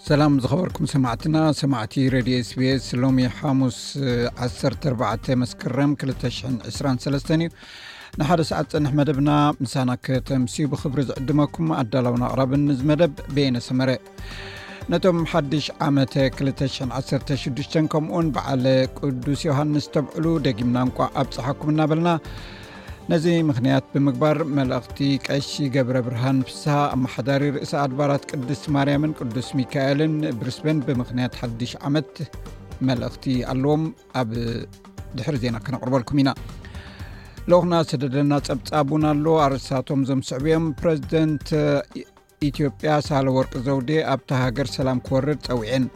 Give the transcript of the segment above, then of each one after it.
ሰላም ዝኸበርኩም ሰማዕትና ሰማዕቲ ረድዮ ስቤስ ሎሚ ሓሙስ 14 መስከረም 223 እዩ ንሓደ ሰዓት ፀንሕ መደብና ምሳና ከተምስዩ ብክብሪ ዝዕድመኩም ኣዳላውን ኣቕራብን ንዝ መደብ ቤነ ሰመረ ነቶም ሓድሽ ዓመተ 216 ከምኡውን በዓለ ቅዱስ ዮሃንስ ተብዕሉ ደጊምና እንቋ ኣብፀሓኩም እናበልና ነዚ ምክንያት ብምግባር መልእኽቲ ቀሺ ገብረ ብርሃን ፍስሃ ኣመሓዳሪ ርእሲ ኣድባራት ቅድስቲ ማርያምን ቅዱስ ሚካኤልን ብሪስበን ብምክንያት ሓዱሽ ዓመት መልእኽቲ ኣለዎም ኣብ ድሕሪ ዜና ክነቕርበልኩም ኢና ለኹና ሰደደና ፀብፃብ እውን ኣሎ ኣርሳቶም ዘምስዕብ እዮም ፕረዚደንት ኢትዮጵያ ሳለወርቂ ዘውዴ ኣብታ ሃገር ሰላም ክወርድ ፀዊዐን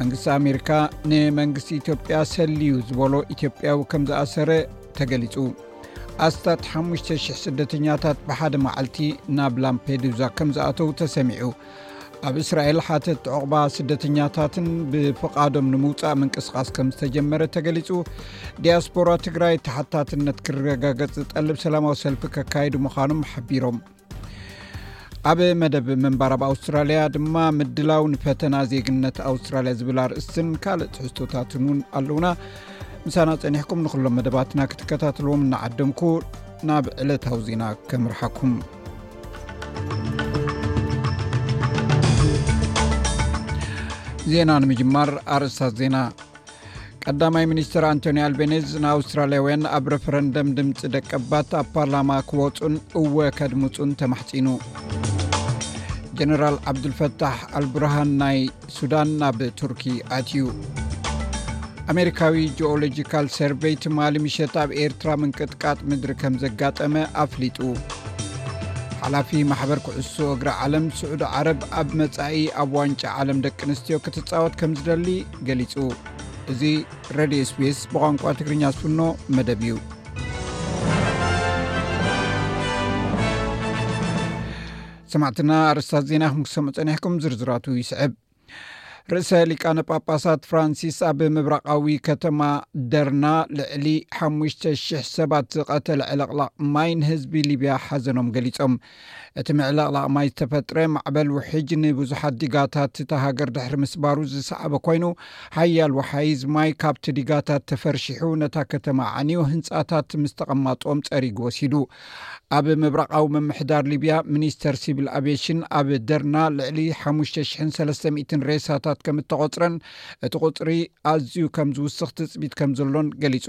መንግስቲ ኣሜሪካ ንመንግስቲ ኢትዮጵያ ሰልዩ ዝበሎ ኢትዮጵያዊ ከም ዝኣሰረ ተገሊፁ ኣስታት 5,00 ስደተኛታት ብሓደ መዓልቲ ናብ ላምፔዱዛ ከም ዝኣተው ተሰሚዑ ኣብ እስራኤል ሓተት ዕቑባ ስደተኛታትን ብፍቓዶም ንምውፃእ ምንቅስቓስ ከም ዝተጀመረ ተገሊፁ ዲያስፖራ ትግራይ ተሓታትነት ክረጋገፅ ዝጠልብ ሰላማዊ ሰልፊ ከካይዱ ምዃኖም ሓቢሮም ኣብ መደብ ምንባር ኣብ ኣውስትራልያ ድማ ምድላው ንፈተና ዜግነት ኣውስትራልያ ዝብል ኣርእስትን ካልእ ትሕዝቶታትን እውን ኣለውና ምሳና ፀኒሕኩም ንኩሎም መደባትና ክትከታተልዎም እናዓደምኩ ናብ ዕለታዊ ዜና ከምርሓኩም ዜና ንምጅማር ኣርእስታት ዜና ቀዳማይ ሚኒስትር ኣንቶኒ ኣልቤኔዝ ንኣውስትራልያውያን ኣብ ረፈረንደም ድምፂ ደቀባት ኣብ ፓርላማ ክወፁን እወ ከድምፁን ተማሕፂኑ ጀነራል ዓብዱልፈታሕ ኣልቡርሃን ናይ ሱዳን ናብ ቱርኪ ኣትዩ ኣሜሪካዊ ጂኦሎጂካል ሰርቨይ ትማሊ ምሸት ኣብ ኤርትራ ምንቅጥቃጥ ምድሪ ከም ዘጋጠመ ኣፍሊጡ ሓላፊ ማሕበር ኩዕሶ እግሪ ዓለም ስዑዲ ዓረብ ኣብ መፃኢ ኣብ ዋንጫ ዓለም ደቂ ኣንስትዮ ክትፃወት ከም ዝደሊ ገሊጹ እዚ ረድዮ ስፔስ ብቋንቋ ትግርኛ ዝፍኖ መደብ እዩ ሰማዕትና ኣርስታት ዜና ኹም ክሰሙ ፀኒሕኩም ዝርዝራቱ ይስዕብ ርእሰ ሊቃነ ጳጳሳት ፍራንሲስ ኣብ ምብራቃዊ ከተማ ደርና ልዕሊ ሓሙሽተ ሽሕ ሰባት ዝቐተለ ዕለቕላቕ ማይ ንህዝቢ ሊብያ ሓዘኖም ገሊፆም እቲ ምዕልቕላቕ ማይ ዝተፈጥረ ማዕበል ውሕጅ ንብዙሓት ዲጋታት እታ ሃገር ድሕሪ ምስባሩ ዝሰዓበ ኮይኑ ሓያል ወሓይዝ ማይ ካብቲ ዲጋታት ተፈርሺሑ ነታ ከተማ ኣዕንዩ ህንፃታት ምስ ተቐማጦም ፀሪጉ ወሲዱ። ኣብ ምብራቓዊ ምምሕዳር ሊብያ ሚኒስተር ሲቪል ኣቪየሽን ኣብ ደርና ልዕሊ ሓሙሽተ ሽሕን ሰለስተ ሚእትን ሬሳታት ከም እተቖፅረን እቲ ቁፅሪ ኣዝዩ ከም ዝውስኽ ትፅቢት ከም ዘሎን ገሊፁ።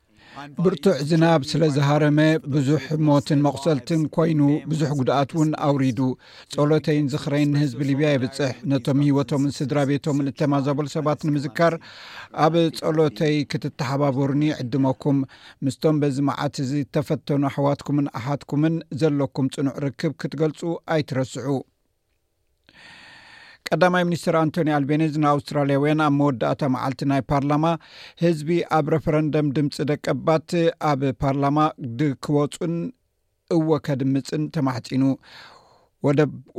ብርቱዕ ዝናብ ስለ ዝሃረመ ብዙሕ ሞትን መቑሰልትን ኮይኑ ብዙሕ ጉድኣት እውን ኣውሪዱ ጸሎተይን ዝኽረይን ንህዝቢ ሊብያ የብጽሕ ነቶም ህይወቶምን ስድራ ቤቶምን እተማዛበሉ ሰባት ንምዝካር ኣብ ጸሎተይ ክትተሓባበሩኒ ይዕድመኩም ምስቶም በዚ መዓት እዚ እተፈተኑ ኣሕዋትኩምን ኣሓትኩምን ዘለኩም ጽኑዕ ርክብ ክትገልጹ ኣይትረስዑ ቀዳማይ ሚኒስትር ኣንቶኒ ኣልቤኒዝ ንኣውስትራልያውያን ኣብ መወዳእታ መዓልቲ ናይ ፓርላማ ህዝቢ ኣብ ረፈረንደም ድምፂ ደቀባት ኣብ ፓርላማ ክወፁን እወ ከድምፅን ተማሕፂኑ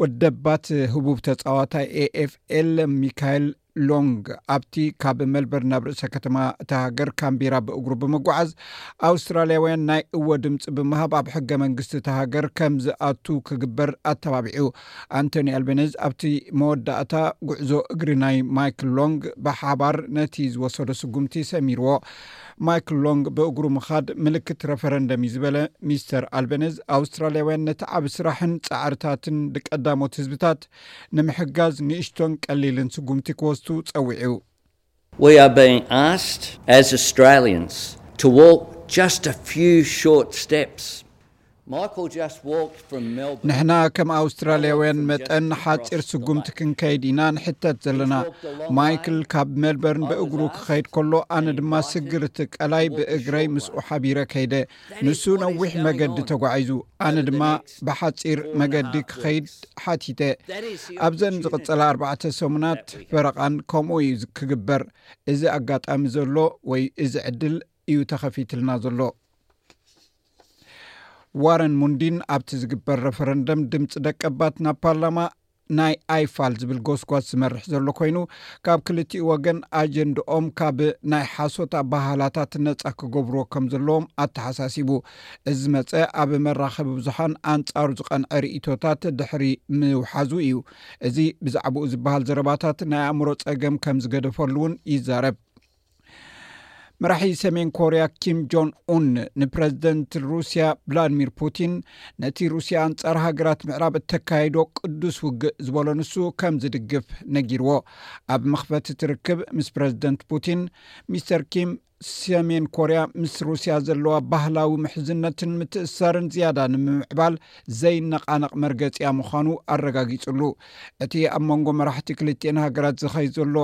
ወደባት ህቡብ ተፃዋታይ ኤኤፍኤል ሚካኤል ሎንግ ኣብቲ ካብ መልበርን ናብ ርእሰ ከተማ እታ ሃገር ካንቢራ ብእግሩ ብምጓዓዝ ኣውስትራልያውያን ናይ እወ ድምፂ ብምሃብ ኣብ ሕገ መንግስቲ እታ ሃገር ከም ዝኣቱ ክግበር ኣተባቢዑ ኣንቶኒ ኣልቤነዝ ኣብቲ መወዳእታ ጉዕዞ እግሪ ናይ ማይክል ሎንግ ብሓባር ነቲ ዝወሰዶ ስጉምቲ ሰሚርዎ ማይክል ሎንግ ብእግሩ ምኻድ ምልክት ረፈረንደም እዩ ዝበለ ሚስተር ኣልቤነዝ ኣውስትራልያውያን ነቲ ዓብ ስራሕን ፃዕርታትን ድቀዳሞት ህዝብታት ንምሕጋዝ ንእሽቶን ቀሊልን ስጉምቲ ክወስዱ ጸዊዑ። We are being asked as Australians to walk just a few short steps. Michael just walked from Melbourne. ንሕና ከም ኣውስትራልያውያን መጠን ሓጺር ስጉምቲ ክንከይድ ኢና ንሕተት ዘለና። ማይክል ካብ ሜልበርን ብእግሩ ክኸይድ ከሎ ኣነ ድማ ስግር እቲ ቀላይ ብእግረይ ምስኡ ሓቢረ ከይደ። ንሱ ነዊሕ መገዲ ተጓዒዙ፣ ኣነ ድማ ብሓጺር መገዲ ክኸይድ ሓቲተ ኣብዘን ዝቕጽላ ኣርባዕተ ሰሙናት ፈረቓን ከምኡ እዩ ክግበር እዚ ኣጋጣሚ ዘሎ ወይ እዚ ዕድል እዩ ተኸፊትልና ዘሎ ዋረን ሙንዲን ኣብቲ ዝግበር ረፈረንደም ድምፂ ደቀባት ናብ ፓርላማ ናይ ኣይፋል ዝብል ጎስጓስ ዝመርሕ ዘሎ ኮይኑ ካብ ክልቲኡ ወገን ኣጀንድኦም ካብ ናይ ሓሶት ኣባሃላታት ነፃ ክገብርዎ ከም ዘለዎም ኣተሓሳሲቡ እዚ ዝመፀ ኣብ መራኸቢ ብዙሓን ኣንፃሩ ዝቐንዐ ርእቶታት ድሕሪ ምውሓዙ እዩ እዚ ብዛዕባኡ ዝበሃል ዘረባታት ናይ ኣእምሮ ፀገም ከም ዝገደፈሉ እውን ይዛረብ መራሒ ሰሜን ኮርያ ኪም ጆን ኡን ንፕረዚደንት ሩስያ ቭላድሚር ፑቲን ነቲ ሩስያ ኣንጻር ሃገራት ምዕራብ እተካየዶ ቅዱስ ውግእ ዝበሎ ንሱ ከም ዝድግፍ ነጊርዎ ኣብ መኽፈት ትርክብ ምስ ፕረዚደንት ፑቲን ሚስተር ኪም ሰሜን ኮርያ ምስ ሩስያ ዘለዋ ባህላዊ ምሕዝነትን ምትእሳርን ዝያዳ ንምምዕባል ዘይነቓነቕ መርገፂያ ምዃኑ ኣረጋጊጹሉ እቲ ኣብ መንጎ መራሕቲ ክልትኤን ሃገራት ዝኸይ ዘሎ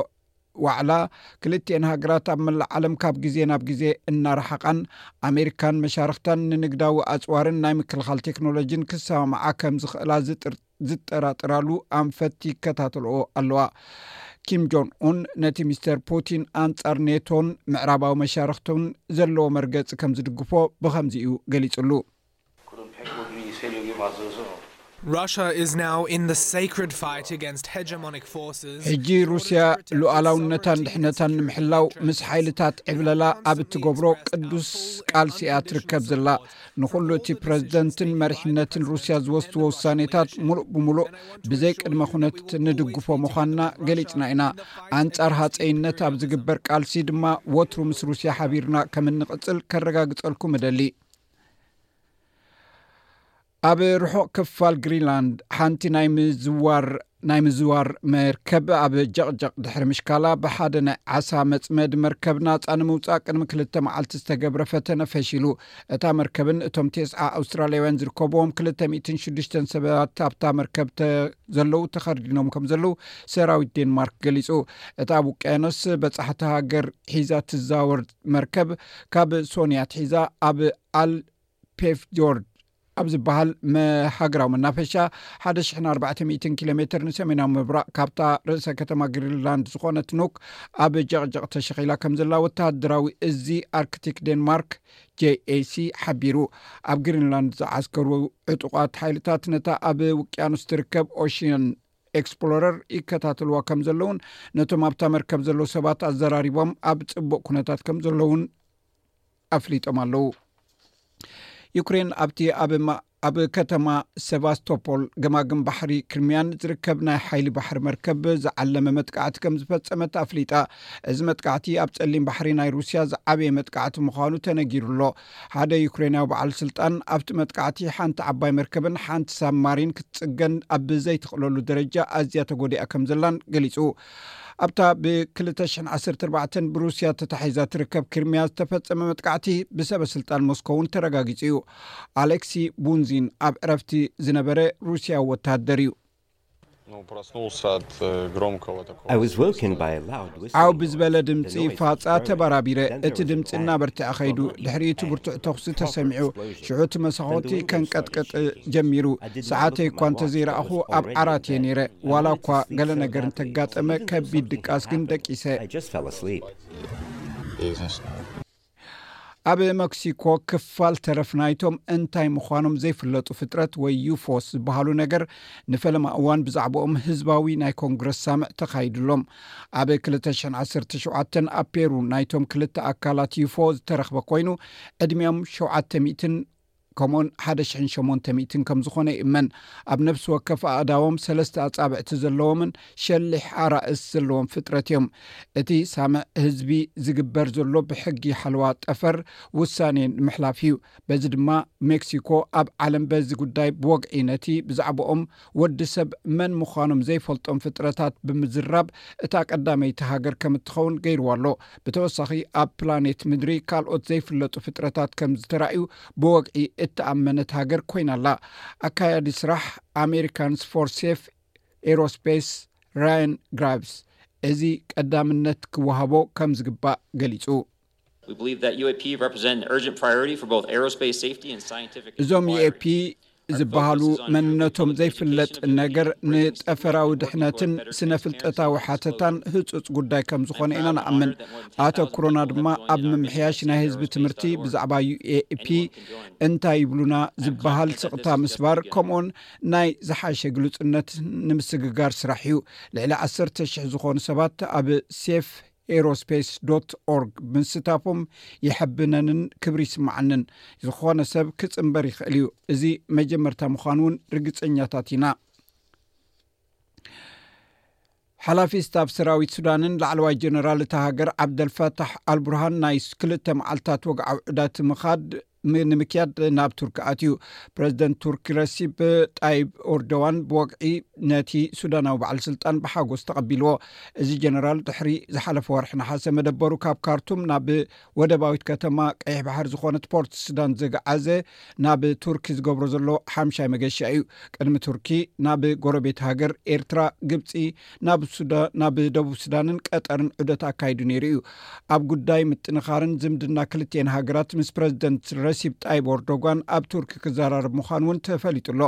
ዋዕላ ክልትኤን ሃገራት ኣብ መላእ ዓለም ካብ ግዜ ናብ ግዜ እናረሓቓን ኣሜሪካን መሻርኽታን ንንግዳዊ ኣፅዋርን ናይ ምክልኻል ቴክኖሎጂን ክሰማምዓ ከም ዝኽእላ ዝጠራጥራሉ ኣንፈት ይከታተልኦ ኣለዋ ኪም ጆን ኡን ነቲ ሚስተር ፑቲን ኣንጻር ኔቶን ምዕራባዊ መሻርኽቱን ዘለዎ መርገፂ ከም ዝድግፎ ብከምዚ እዩ ገሊጹሉ ሕጂ ሩስያ ሉኣላውነታን ድሕነታን ንምሕላው ምስ ሓይልታት ዕብለላ ኣብ እትገብሮ ቅዱስ ቃልሲ እያ ትርከብ ዘላ ንኩሉ እቲ ፕረዚደንትን መሪሕነትን ሩስያ ዝወስትዎ ውሳኔታት ሙሉእ ብምሉእ ብዘይ ቅድመ ኩነት ንድግፎ ምዃንና ገሊፅና ኢና ኣንፃር ሃፀይነት ኣብ ዝግበር ቃልሲ ድማ ወትሩ ምስ ሩስያ ሓቢርና ከም እንቕፅል ከረጋግፀልኩም እደሊ ኣብ ርሑቕ ክፋል ግሪንላንድ ሓንቲ ናይ ምዝዋር ናይ ምዝዋር መርከብ ኣብ ጀቕጀቕ ድሕሪ ምሽካላ ብሓደ ናይ ዓሳ መፅመዲ መርከብ ናፃ ንምውፃእ ቅድሚ ክልተ መዓልቲ ዝተገብረ ፈተነ ፈሽሉ እታ መርከብን እቶም ቴስዓ ኣውስትራልያውያን ዝርከብዎም 206ዱሽተ ሰባት ኣብታ መርከብ ዘለው ተኸርዲኖም ከም ዘለው ሰራዊት ዴንማርክ ገሊፁ እታ ኣብ ውቅያኖስ በፃሕቲ ሃገር ሒዛ ትዛወር መርከብ ካብ ሶኒ ኣትሒዛ ኣብ ኣል ፔፍጆርድ ኣብ ዝበሃል መሃገራዊ መናፈሻ 1400 ኪሎ ሜትር ንሰሜናዊ ምብራቅ ካብታ ርእሰ ከተማ ግሪንላንድ ዝኾነት ኑክ ኣብ ጀቕጀቕ ተሸኺላ ከም ዘላ ወተሃደራዊ እዚ ኣርክቲክ ዴንማርክ jc ሓቢሩ ኣብ ግሪንላንድ ዝዓስከሩ ዕጡቓት ሓይልታት ነታ ኣብ ውቅያኖስ ትርከብ ኦሽን ኤክስፕሎረር ይከታተልዋ ከም ዘለውን ነቶም ኣብታ መርከብ ዘለዉ ሰባት ኣዘራሪቦም ኣብ ፅቡቅ ኩነታት ከም ዘለውን ኣፍሊጦም ኣለዉ ዩክሬን ኣብቲ ኣብ ከተማ ሰባስቶፖል ገማግም ባሕሪ ክርምያን ዝርከብ ናይ ሓይሊ ባሕሪ መርከብ ዝዓለመ መጥቃዕቲ ከም ዝፈፀመት ኣፍሊጣ እዚ መጥቃዕቲ ኣብ ፀሊም ባሕሪ ናይ ሩስያ ዝዓበየ መጥቃዕቲ ምዃኑ ተነጊሩ ኣሎ ሓደ ዩክሬናዊ በዓል ስልጣን ኣብቲ መጥቃዕቲ ሓንቲ ዓባይ መርከብን ሓንቲ ሳብ ማሪን ክትጽገን ኣብ ዘይትኽእለሉ ደረጃ ኣዝያ ተጎዲኣ ከም ዘላን ገሊጹ ኣብታ ብ214 ብሩስያ ተታሒዛ ትርከብ ክርምያ ዝተፈጸመ መጥቃዕቲ ብሰበ ስልጣን ሞስኮ እውን ተረጋጊጹ እዩ ኣሌክሲ ቡንዚን ኣብ ዕረፍቲ ዝነበረ ሩስያዊ ወተሃደር እዩ ዓው ብዝበለ ድምፂ ፋፃ ተበራቢረ፣ እቲ ድምፂ እናበርትዐ ከይዱ፣ ድሕሪ እቲ ብርቱዕ ተኹሲ ተሰሚዑ፣ ሽዑ እቲ መሳኹቲ ከንቀጥቅጥ ጀሚሩ። ሰዓተይ እኳ እንተዘይረኣኹ ኣብ ዓራት እየ ነይረ፣ ዋላ እኳ ገለ ነገር እንተጋጠመ ከቢድ ድቃስ ግን ደቂሰ። ኣብ መክሲኮ ክፋል ተረፍ ናይቶም እንታይ ምዃኖም ዘይፍለጡ ፍጥረት ወይ ዩፎስ ዝበሃሉ ነገር ንፈለማ እዋን ብዛዕባኦም ህዝባዊ ናይ ኮንግረስ ሳምዕ ተኻይድሎም ኣብ 217 ኣብ ፔሩ ናይቶም ክልተ ኣካላት ዩፎ ዝተረኽበ ኮይኑ ዕድሜኦም 700 ከምኡውን ሓደ ሽሕን ሸሞንተ ሚእትን ከም ዝኾነ ይእመን። ኣብ ነብሲ ወከፍ ኣእዳዎም ሰለስተ ኣጻብዕቲ ዘለዎምን ሸሊሕ ኣራእስ ዘለዎም ፍጥረት እዮም። እቲ ሳምዕ ህዝቢ ዝግበር ዘሎ ብሕጊ ሓለዋ ጠፈር ውሳኔ ንምሕላፍ እዩ። በዚ ድማ ሜክሲኮ ኣብ ዓለም በዚ ጉዳይ ብወግዒ ነቲ ብዛዕብኦም ወዲ ሰብ መን ምዃኖም ዘይፈልጦም ፍጥረታት ብምዝራብ እታ ቀዳመይቲ ሃገር ከም እትኸውን ገይርዋ ኣሎ። ብተወሳኺ ኣብ ፕላኔት ምድሪ ካልኦት ዘይፍለጡ ፍጥረታት ከም ዝተራእዩ ብወግዒ እተኣመነት ሃገር ኮይና ኣላ። ኣካያዲ ስራሕ ኣሜሪካንስ ፎር ሴፍ ኤሮስፔስ ራያን ግራቭስ እዚ ቀዳምነት ክወሃቦ ከም ዝግባእ ገሊጹ። እዞም UAP ዝበሃሉ መንነቶም ዘይፍለጥ ነገር ንጠፈራዊ ድሕነትን ስነ ፍልጠታዊ ሓተታን ህፁፅ ጉዳይ ከም ዝኾነ ኢና ንኣምን ኣተኩሮና ድማ ኣብ ምምሕያሽ ናይ ህዝቢ ትምህርቲ ብዛዕባ UAP እንታይ ይብሉና ዝበሃል ስቕታ ምስባር ከምኡን ናይ ዝሓሸ ግልፁነት ንምስግጋር ስራሕ እዩ ልዕሊ ዓሰርተ ሽሕ ዝኾኑ ሰባት ኣብ ሴፍ ኤሮስፔስ ዶት ኦርግ ምስታፎም የሐብነንን ክብሪ ይስማዓንን ዝኾነ ሰብ ክፅምበር ይኽእል እዩ እዚ መጀመርታ ምዃኑ እውን ርግፀኛታት ኢና ሓላፊ ስታፍ ሰራዊት ሱዳንን ላዕለዋይ ጀነራል እታ ሃገር ዓብደልፋታሕ ኣልቡርሃን ናይ ክልተ መዓልትታት ወግዓዊ ዕዳት ምኻድ ንምክያድ ናብ ቱርኪ ኣትዩ ፕረዚደንት ቱርኪ ረሲብ ጣይብ ኦርደዋን ብወግዒ ነቲ ሱዳናዊ በዓል ስልጣን ብሓጎስ ተቐቢልዎ እዚ ጀነራል ድሕሪ ዝሓለፈ ወርሒ ንሓሰ መደበሩ ካብ ካርቱም ናብ ወደባዊት ከተማ ቀይሕ ባሕር ዝኾነት ፖርት ሱዳን ዘግዓዘ ናብ ቱርኪ ዝገብሮ ዘሎ ሓምሻይ መገሻ እዩ ቅድሚ ቱርኪ ናብ ጎረቤት ሃገር ኤርትራ ግብፂ ናብ ደቡብ ሱዳንን ቀጠርን ዑደት ኣካይዱ ነይሩ እዩ ኣብ ጉዳይ ምጥንኻርን ዝምድና ክልትኤን ሃገራት ምስ ፕረዚደንት ረሲብ ጣይብ ኦርዶጓን ኣብ ቱርኪ ክዘራርብ ምዃኑ እውን ተፈሊጡ ኣሎ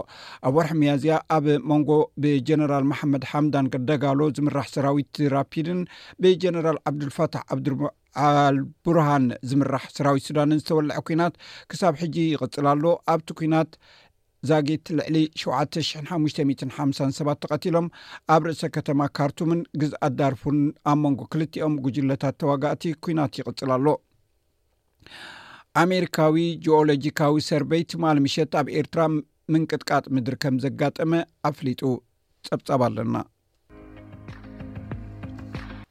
ኣብ ወርሒ መያዝያ ኣብ መንጎ ብጀነራል መሓመድ ሓምዳን ደጋሎ ዝምራሕ ሰራዊት ራፒድን ብጀነራል ዓብዱልፋታሕ ዓብዱ ኣልቡርሃን ዝምራሕ ሰራዊት ሱዳንን ዝተወልዐ ኩናት ክሳብ ሕጂ ይቕፅል ኣሎ ኣብቲ ኩናት ዛጊት ልዕሊ ሸውዓተ ሽሕን ሓሙሽተ ሚእትን ሓምሳን ሰባት ተቐቲሎም ኣብ ርእሰ ከተማ ካርቱምን ግዝኣት ዳርፉን ኣብ መንጎ ክልቲኦም ጉጅለታት ተዋጋእቲ ኩናት ይቕጽል ኣሎ ኣሜሪካዊ ጂኦሎጂካዊ ሰርቨይ ትማል ምሸት ኣብ ኤርትራ ምንቅጥቃጥ ምድሪ ከም ዘጋጠመ ኣፍሊጡ ጸብጻብ ኣለና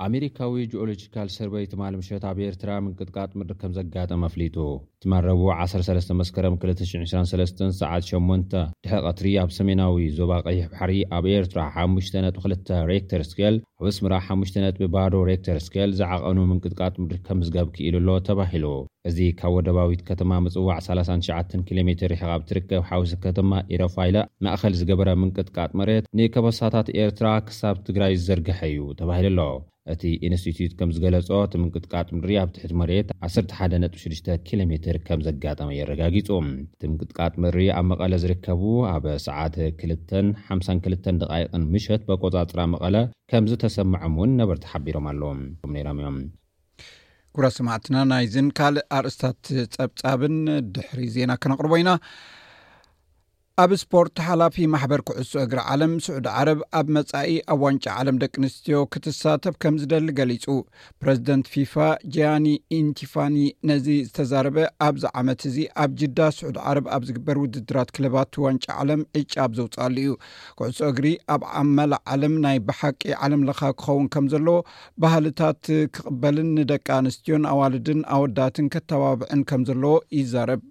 ኣሜሪካዊ ጂኦሎጂካል ሰርቨይ ትማሊ ምሸት ኣብ ኤርትራ ምንቅጥቃጥ ምድሪ ከም ዘጋጠመ ኣፍሊጡ። ትማል ረቡዕ ዓሰርተ ሰለስተ መስከረም ክልተ ሽሕን ዕስራን ሰለስተን ሰዓት ሸሞንተ ድሕሪ ቀትሪ ኣብ ሰሜናዊ ዞባ ቀይሕ ባሕሪ ኣብ ኤርትራ ሓሙሽተ ነጥቢ ክልተ ሬክተር ስኬል ኣብ ኣስመራ ሓሙሽተ ነጥቢ ባዶ ሬክተር ስኬል ዝዓቐኑ ምንቅጥቃጥ ምድሪ ከምዝገብ ክኢሉ ኣሎ ተባሂሉ። እዚ ካብ ወደባዊት ከተማ ምጽዋዕ ሰላሳን ትሽዓተን ኪሎ ሜትር ርሒቓ ኣብ ትርከብ ሓውሲ ከተማ ኢረፋይለ ማእከል ዝገበረ ምንቅጥቃጥ መሬት፣ ንከበሳታት ኤርትራ ክሳብ ትግራይ ዝዘርግሐ እዩ ተባሂሉ ኣሎ። እቲ ኢንስቲትዩት ከም ዝገለጾ፣ እቲ ምንቅጥቃጥ ምድሪ ኣብ ትሕቲ መሬት ዓሰርተ ሓደ ነጥቢ ሽዱሽተ ኪሎ ሜትር ከም ዘጋጠመ'ዩ ኣረጋጊጹ። እቲ ምንቅጥቃጥ ምድሪ ኣብ መቐለ ዝርከቡ ኣብ ሰዓት ክልተን ሓምሳን ክልተን ደቓይቕን ምሸት ብኣቆጻጽራ መቐለ ከም ዝተሰምዖም'ውን ነበርቲ ሓቢሮም ኣለዉ ነይሮም'ዮም። ኩብራ ሰማዕትና ናይዝን ካልእ ኣርእስታት ፀብፃብን ድሕሪ ዜና ከነቅርቦ ኢና ኣብ ስፖርት ሓላፊ ማሕበር ክዕሶ እግሪ ዓለም ስዑዲ ዓረብ ኣብ መፃኢ ኣብ ዋንጫ ዓለም ደቂ ኣንስትዮ ክትሳተፍ ከም ዝደሊ ገሊፁ ፕረዚደንት ፊፋ ጃያኒ ኢንቲፋኒ ነዚ ዝተዛረበ ኣብዚ ዓመት እዚ ኣብ ጅዳ ስዑዲ ዓረብ ኣብ ዝግበር ውድድራት ክለባት ዋንጫ ዓለም ዕጫ ኣብ ዘውፅኣሉ እዩ ክዕሶ እግሪ ኣብ ዓመላ ዓለም ናይ ብሓቂ ዓለም ለካ ክኸውን ከም ዘለዎ ባህልታት ክቕበልን ንደቂ ኣንስትዮን ኣዋልድን ኣወዳትን ከተባብዕን ከም ዘለዎ ይዛረብ።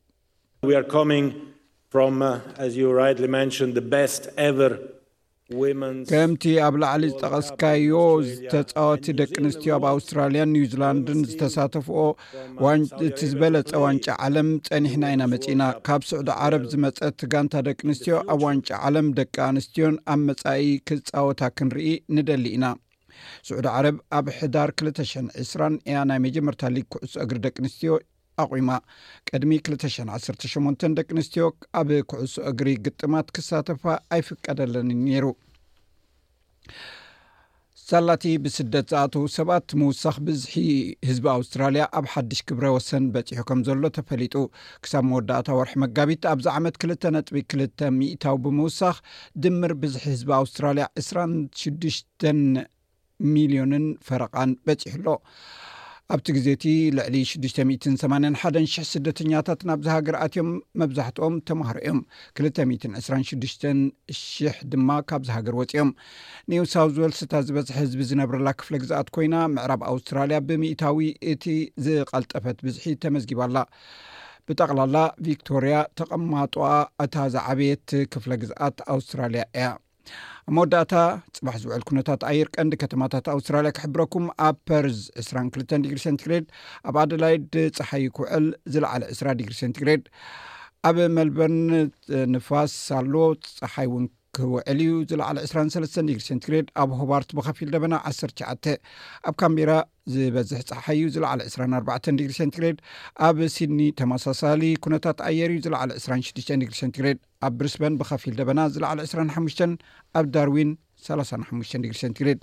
ከምቲ ኣብ ላዕሊ ዝጠቐስካዮ ዝተፃወቲ ደቂ ኣንስትዮ ኣብ ኣውስትራልያን ኒውዚላንድን ዝተሳተፍኦ እቲ ዝበለፀ ዋንጫ ዓለም ፀኒሕና ኢና መፂእና ካብ ስዑዲ ዓረብ ዝመፀት ጋንታ ደቂ ኣንስትዮ ኣብ ዋንጫ ዓለም ደቂ ኣንስትዮን ኣብ መፃኢ ክፃወታ ክንርኢ ንደሊ ኢና ስዑዲ ዓረብ ኣብ ሕዳር 20020 እያ ናይ መጀመርታ ሊግ ኩዕሶ እግሪ ደቂ ኣንስትዮ ኣቑማ ቅድሚ 218 ደቂ ኣንስትዮ ኣብ ኩዕሶ እግሪ ግጥማት ክሳተፋ ኣይፍቀደለንን ነይሩ ሳላቲ ብስደት ዝኣተዉ ሰባት ምውሳኽ ብዝሒ ህዝቢ ኣውስትራልያ ኣብ ሓድሽ ክብረ ወሰን በፂሑ ከም ዘሎ ተፈሊጡ ክሳብ መወዳእታ ወርሒ መጋቢት ኣብዚ ዓመት 2ነ2 ሚታዊ ብምውሳኽ ድምር ብዝሒ ህዝቢ ኣውስትራልያ ዕስራን ሽዱሽተን ሚልዮንን ፈረቓን በፂሑ ኣሎ። ኣብቲ ግዜ እቲ ልዕሊ ሽዱሽተ ሚእትን ሰማንያን ሓደን ሽሕ ስደተኛታት ናብዚ ሃገር ኣትዮም፣ መብዛሕትኦም ተማሃሮ እዮም። ክልተ ሚእትን ዕስራን ሽዱሽተን ሽሕ ድማ ካብዚ ሃገር ወፂኦም። ኒው ሳውዝ ዌልስ እታ ዝበዝሐ ህዝቢ ዝነብረላ ክፍለ ግዝኣት ኮይና፣ ምዕራብ ኣውስትራልያ ብሚእታዊ እቲ ዝቐልጠፈት ብዝሒ ተመዝጊባ ኣላ። ብጠቕላላ ቪክቶርያ ተቐማጦኣ እታ ዝዓበየት ክፍለ ግዝኣት ኣውስትራልያ እያ ኣብ መወዳእታ ፅባሕ ዝውዕል ኩነታት ኣየር ቀንዲ ከተማታት ኣውስትራልያ ክሕብረኩም ኣብ ፐርዝ 22 ዲግሪ ሰንቲግሬድ ኣብ ኣደላይድ ፀሓይ ክውዕል ዝለዓለ 2ስራ ዲግሪ ሰንቲግሬድ ኣብ መልበርን ንፋስ ኣሎ ፀሓይ ውን ክውዕል እዩ ዝለዓለ 23 ዲግሪ ሴንትግሬድ ኣብ ሆባርት ብከፊል ደበና 19 ኣብ ካምቢራ ዝበዝሕ ፀሓይ እዩ ዝለዓለ 24 ዲግሪ ሴንትግሬድ ኣብ ሲድኒ ተመሳሳሊ ኩነታት ኣየር እዩ ዝለዓለ 26 ዲግሪ ሴንትግሬድ ኣብ ብሪስበን ብከፊል ደበና ዝለዕለ 25 ኣብ ዳርዊን 35 ዲግሪ ሴንትግሬድ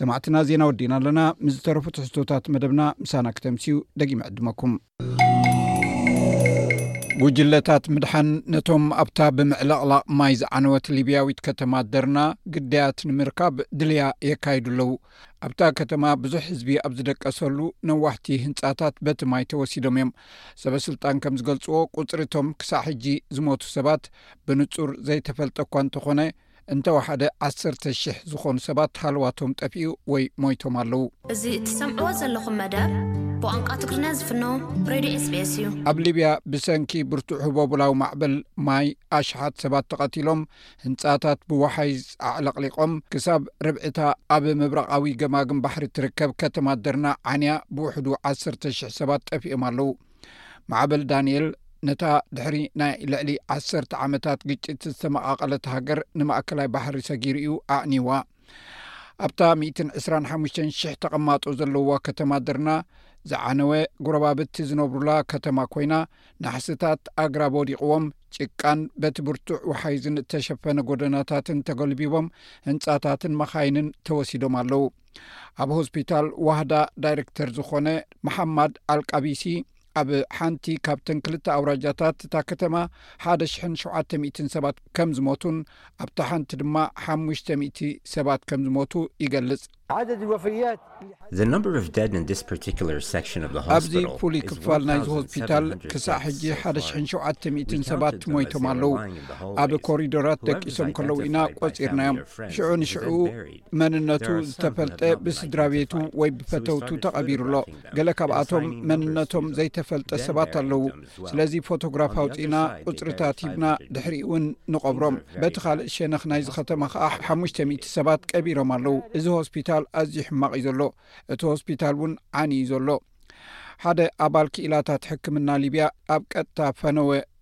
ሰማዕትና ዜና ወዲእና ኣለና ምስ ዝተረፉ ትሕዝቶታት መደብና ምሳና ክተምስዩ ደጊመ ዕድመኩም ጉጅለታት ምድሓን ነቶም ኣብታ ብምዕለቕላቕ ማይ ዝዓነወት ሊብያዊት ከተማ ደርና ግዳያት ንምርካብ ድልያ የካይዱ ኣለዉ ኣብታ ከተማ ብዙሕ ህዝቢ ኣብ ዝደቀሰሉ ነዋሕቲ ህንፃታት በቲ ማይ ተወሲዶም እዮም ሰበስልጣን ከም ዝገልፅዎ ቁፅሪቶም ክሳዕ ሕጂ ዝሞቱ ሰባት ብንፁር ዘይተፈልጠ እኳ እንተኾነ እንተወሓደ ዓሰርተ ሽሕ ዝኾኑ ሰባት ሃለዋቶም ጠፊኡ ወይ ሞይቶም ኣለዉ። እዚ እትሰምዕዎ ዘለኹም መደብ ብቋንቋ ትግርኛ ዝፍኖ ሬድዮ ኤስቢኤስ እዩ። ኣብ ሊብያ ብሰንኪ ብርቱዕ ህቦቡላዊ ማዕበል ማይ ኣሽሓት ሰባት ተቐቲሎም፣ ህንጻታት ብወሓይዝ ኣዕለቕሊቖም፣ ክሳብ ርብዒ'ታ ኣብ ምብራቓዊ ገማግም ባሕሪ እትርከብ ከተማ ደርና ዓንያ ብውሕዱ ዓሰርተ ሽሕ ሰባት ጠፊኦም ኣለዉ። ማዕበል ዳንኤል ነታ ድሕሪ ናይ ልዕሊ ዓሰርተ ዓመታት ግጭት ዝተመቓቐለት ሃገር ንማእከላይ ባሕሪ ሰጊሩ እዩ ኣዕኒዋ ኣብታ 125,0000 ተቐማጦ ዘለዋ ከተማ ድርና ዝዓነወ ጉረባብቲ ዝነብሩላ ከተማ ኮይና ናሕስታት ኣግራብ ወዲቕዎም ጭቃን በቲ ብርቱዕ ውሓይዝን እተሸፈነ ጎደናታትን ተገልቢቦም ህንፃታትን መኻይንን ተወሲዶም ኣለዉ ኣብ ሆስፒታል ዋህዳ ዳይረክተር ዝኾነ መሓማድ ኣልቃቢሲ ኣብ ሓንቲ ካብተን ክልተ ኣውራጃታት እታ ከተማ ሓደ ሽሕን ሸውዓተ ሚትን ሰባት ከም ዝሞቱን ኣብታ ሓንቲ ድማ ሓሙሽተ ሚእቲ ሰባት ከም ዝሞቱ ይገልጽ ኣብዚ ፍሉይ ክፋል ናይዚ ሆስፒታል ክሳዕ ሕጂ ሓደ ሽሕን ሸውዓተ ሚትን ሰባት ሞይቶም ኣለዉ ኣብ ኮሪዶራት ደቂሶም ከለዉ ኢና ቆጺርናዮም ሽዑ ንሽዑ መንነቱ ዝተፈልጠ ብስድራቤቱ ወይ ብፈተውቱ ተቐቢሩ ኣሎ ገለ ካብኣቶም መንነቶም ዘይተፈልጠ ሰባት ኣለዉ ስለዚ ፎቶግራፍ ኣውፅእና ቁፅርታት ሂብና ድሕሪ እውን ንቐብሮም በቲ ካልእ ሸነኽ ናይዚ ከተማ ከዓ ሓሙሽተ00 ሰባት ቀቢሮም ኣለዉ እዚ ሆስፒታል ኣዝዩ ሕማቕ እዩ ዘሎ እቲ ሆስፒታል እውን ዓኒ እዩ ዘሎ ሓደ ኣባል ክኢላታት ሕክምና ሊብያ ኣብ ቀጥታ ፈነወ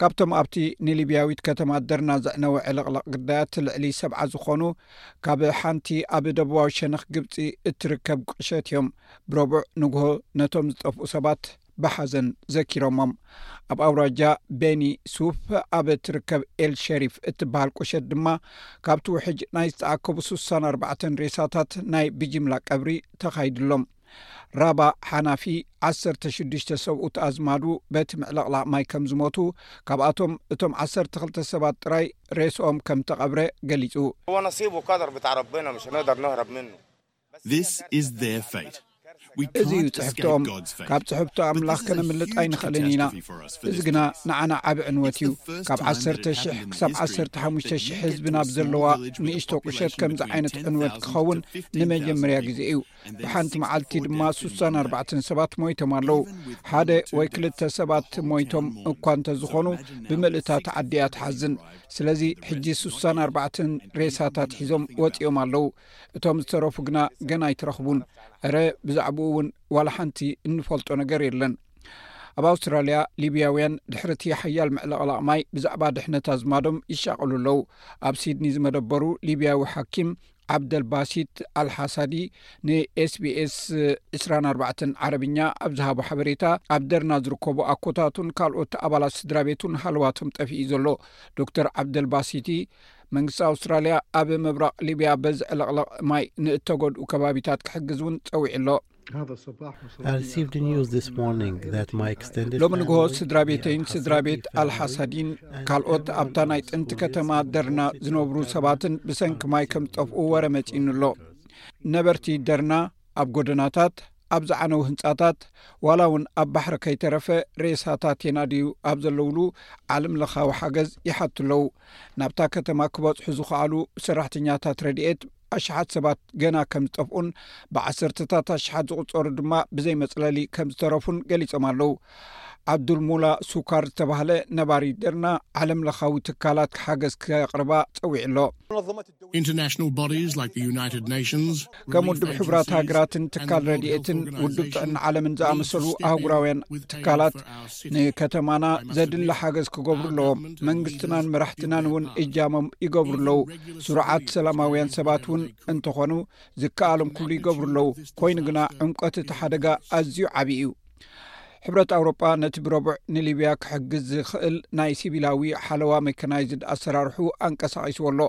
ካብቶም ኣብቲ ንሊብያዊት ከተማ ደርና ዘዕነወ ዕልቕልቕ ግዳያት ልዕሊ ሰብዓ ዝኾኑ ካብ ሓንቲ ኣብ ደቡባዊ ሸነኽ ግብፂ እትርከብ ቁሸት እዮም ብረቡዕ ንግሆ ነቶም ዝጠፍኡ ሰባት ብሓዘን ዘኪሮሞም ኣብ ኣውራጃ ቤኒ ሱፍ ኣብ እትርከብ ኤል ሸሪፍ እትበሃል ቁሸት ድማ ካብቲ ውሕጅ ናይ ዝተኣከቡ ስሳን ኣርባዕተን ሬሳታት ናይ ብጅምላ ቀብሪ ተኻይድሎም ራባ ሓናፊ ዓሰርተ ሽዱሽተ ሰብኡት ኣዝማዱ በቲ ምዕልቕላቕ ማይ ከም ዝሞቱ ካብኣቶም እቶም ዓሰርተ ክልተ ሰባት ጥራይ ሬስኦም ከም ተቐብረ ገሊጹ። እዚ እዩ ጽሕፍትኦም፣ ካብ ጽሕፍቶ ኣምላኽ ከነምልጥ ኣይንኽእልን ኢና፣ እዚ ግና ንዓና ዓቢ ዕንወት እዩ። ካብ ዓሰርተ ሽሕ ክሳብ ዓሰርተ ሓሙሽተ ሽሕ ህዝቢ ናብ ዘለዋ ንእሽቶ ቁሸት ከምዚ ዓይነት ዕንወት ክኸውን ንመጀመርያ ግዜ እዩ። ብሓንቲ መዓልቲ ድማ ሱሳን ኣርባዕትን ሰባት ሞይቶም ኣለው ሓደ ወይ ክልተ ሰባት ሞይቶም እኳ እንተዝኾኑ ብምልእታት ዓዲ እያ ትሓዝን ስለዚ ሕጂ ሱሳን ኣርባዕትን ሬሳታት ሒዞም ወፂኦም ኣለው እቶም ዝተረፉ ግና ገና ኣይትረኽቡን እረ ብዛዕባኡ እውን ዋላ ሓንቲ እንፈልጦ ነገር የለን ኣብ ኣውስትራልያ ሊብያውያን ድሕሪ እቲ ሓያል ምዕለቕላቕ ማይ ብዛዕባ ድሕነት ኣዝማዶም ይሻቀሉ ኣለው ኣብ ሲድኒ ዝመደበሩ ሊብያዊ ሓኪም ዓብደልባሲት ኣልሓሳዲ ንኤስቢኤስ ዕስራን ኣርባዕተን ዓረብኛ ኣብ ዝሃቦ ሓበሬታ ኣብ ደርና ዝርከቡ ኣኮታቱን ካልኦት ኣባላት ስድራ ቤቱን ሃለዋቶም ጠፍኡ እዩ ዘሎ ዶክተር ዓብደልባሲቲ መንግስቲ ኣውስትራልያ ኣብ ምብራቕ ሊብያ በዚ ዕልቕልቕ ማይ ንእተጎድኡ ከባቢታት ክሕግዝ እውን ጸዊዑ ኣሎ ሎሚ ንግሆ ስድራ ቤተይን ስድራ ቤት ኣልሓሳዲን ካልኦት ኣብታ ናይ ጥንቲ ከተማ ደርና ዝነብሩ ሰባትን ብሰንኪ ማይ ከም ዝጠፍኡ ወረ መጺእኒ ኣሎ ነበርቲ ደርና ኣብ ጎደናታት ኣብ ዝዓነው ህንጻታት ዋላ እውን ኣብ ባሕሪ ከይተረፈ ሬሳታት የናድዩ ኣብ ዘለውሉ ዓለም ለኻዊ ሓገዝ ይሓቱ ኣለው ናብታ ከተማ ክበጽሑ ዝኽኣሉ ሰራሕተኛታት ረድኤት ኣሽሓት ሰባት ገና ከም ዝጠፍኡን ብዓሰርተታት ኣሽሓት ዝቝጸሩ ድማ ብዘይ መጽለሊ ከም ዝተረፉን ገሊጾም ኣለዉ። ዓብዱልሙላ ሱካር ዝተባህለ ነባሪ ደርና ዓለም ለኻዊ ትካላት ሓገዝ ከቕርባ ጸዊዑ ኣሎ። ከም ውድብ ሕቡራት ሃገራትን ትካል ረድኤትን ውድብ ጥዕና ዓለምን ዝኣመሰሉ ኣህጉራውያን ትካላት ንከተማና ዘድሊ ሓገዝ ክገብሩ ኣለዎም መንግስትናን መራሕትናን እውን እጃሞም ይገብሩ ኣለዉ ስሩዓት ሰላማውያን ሰባት እውን እንተኾኑ ዝከኣሎም ኩሉ ይገብሩ ኣለዉ ኮይኑ ግና ዕምቀት እቲ ሓደጋ ኣዝዩ ዓብዪ እዩ ሕብረት ኣውሮጳ ነቲ ብረቡዕ ንሊብያ ክሕግዝ ዝኽእል ናይ ሲቪላዊ ሓለዋ መካናይዝድ ኣሰራርሑ ኣንቀሳቒስዎ ኣሎ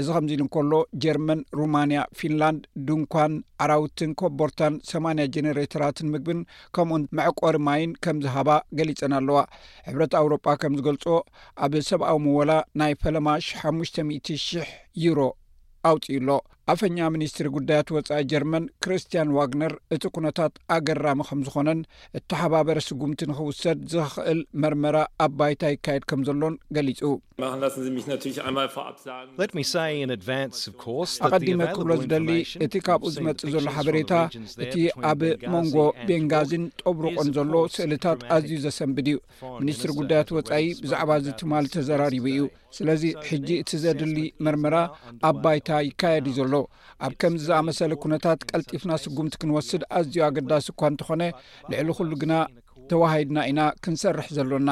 እዚ ከምዚ ኢሉ እንከሎ ጀርመን ሩማንያ ፊንላንድ ድንኳን ዓራውትን ኮቦርታን ሰማንያ ጀነሬተራትን ምግብን ከምኡን መዕቆሪ ማይን ከም ዝሃባ ገሊፀን ኣለዋ ሕብረት ኣውሮጳ ከም ዝገልፆ ኣብ ሰብኣዊ ምወላ ናይ ፈለማ ሓሙሽተ ሚእቲ ሽሕ ዩሮ ኣውፅኡ ኣሎ ኣፈኛ ሚኒስትሪ ጉዳያት ወፃኢ ጀርመን ክርስትያን ዋግነር እቲ ኩነታት ኣገራሚ ከም ዝኾነን እተሓባበረ ስጉምቲ ንክውሰድ ዝኽእል መርመራ ኣብ ባይታ ይካየድ ከም ዘሎን ገሊፁ ኣቐዲመ ክብሎ ዝደሊ እቲ ካብኡ ዝመፅእ ዘሎ ሓበሬታ እቲ ኣብ መንጎ ቤንጋዚን ጦብሩቆን ዘሎ ስእልታት ኣዝዩ ዘሰንብድ እዩ ሚኒስትሪ ጉዳያት ወፃኢ ብዛዕባ እዚ ትማል ተዘራሪቡ እዩ ስለዚ ሕጂ እቲ ዘድሊ መርመራ ኣብ ባይታ ይካየድ እዩ ዘሎ ኣብ ከምዚ ዝኣመሰለ ኩነታት ቀልጢፍና ስጉምቲ ክንወስድ ኣዝዩ ኣገዳሲ እኳ እንተኾነ ልዕሊ ኩሉ ግና ተዋሃሂድና ኢና ክንሰርሕ ዘሎና።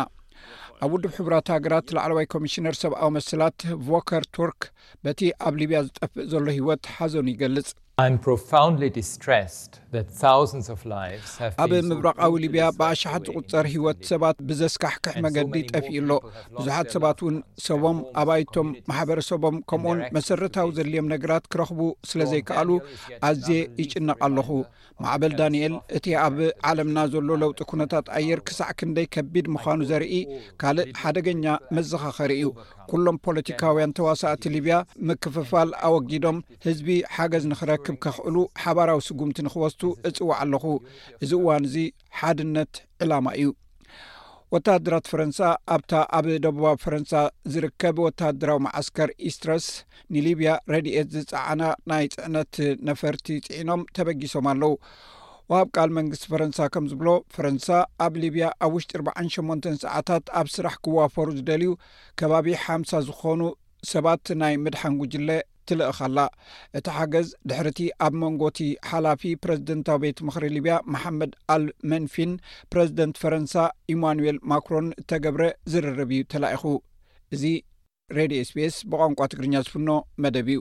ኣብ ውድብ ሕቡራት ሃገራት ላዕለዋይ ኮሚሽነር ሰብኣዊ መሰላት ቮከር ቱርክ በቲ ኣብ ሊብያ ዝጠፍእ ዘሎ ህይወት ሓዘኑ ይገልጽ። ኣብ ምብራቓዊ ሊብያ ብኣሽሓት ዝቝጸር ህይወት ሰባት ብዘስካሕክሕ መገዲ ጠፊኡ ኣሎ። ብዙሓት ሰባት እውን ሰቦም፣ ኣባይቶም፣ ማሕበረሰቦም ከምኡውን መሰረታዊ ዘድልዮም ነገራት ክረኽቡ ስለ ዘይከኣሉ ኣዝየ ይጭነቕ ኣለኹ። ማዕበል ዳንኤል፣ እቲ ኣብ ዓለምና ዘሎ ለውጢ ኩነታት ኣየር ክሳዕ ክንደይ ከቢድ ምዃኑ ዘርኢ ካልእ ሓደገኛ መዘኻኸሪ እዩ። ኩሎም ፖለቲካውያን ተዋሳእቲ ሊብያ ምክፍፋል ኣወጊዶም ህዝቢ ሓገዝ ንኽረክብ ከኽእሉ ሓባራዊ ስጉምቲ ንኽወስዱ እጽውዕ ኣለኹ። እዚ እዋን እዚ ሓድነት ዕላማ እዩ። ወተሃደራት ፈረንሳ ኣብታ ኣብ ደቡባዊ ፈረንሳ ዝርከብ ወተሃደራዊ መዓስከር ኢስትረስ ንሊብያ ረድኤት ዝጸዓና ናይ ጽዕነት ነፈርቲ ጽዒኖም ተበጊሶም ኣለው። ወሃብ ቃል መንግስቲ ፈረንሳ ከም ዝብሎ ፈረንሳ ኣብ ሊብያ ኣብ ውሽጢ 48 ሰዓታት ኣብ ስራሕ ክዋፈሩ ዝደልዩ ከባቢ ሓምሳ ዝኾኑ ሰባት ናይ ምድሓን ጉጅለ ትልእኽ ኣላ። እቲ ሓገዝ ድሕሪቲ ኣብ መንጎቲ ሓላፊ ፕረዚደንታዊ ቤት ምኽሪ ሊብያ መሓመድ ኣል መንፊን ፕረዚደንት ፈረንሳ ኢማኑኤል ማክሮን እተገብረ ዝርርብ እዩ ተላኢኹ። እዚ ሬድዮ ኤስቢኤስ ብቋንቋ ትግርኛ ዝፍኖ መደብ እዩ።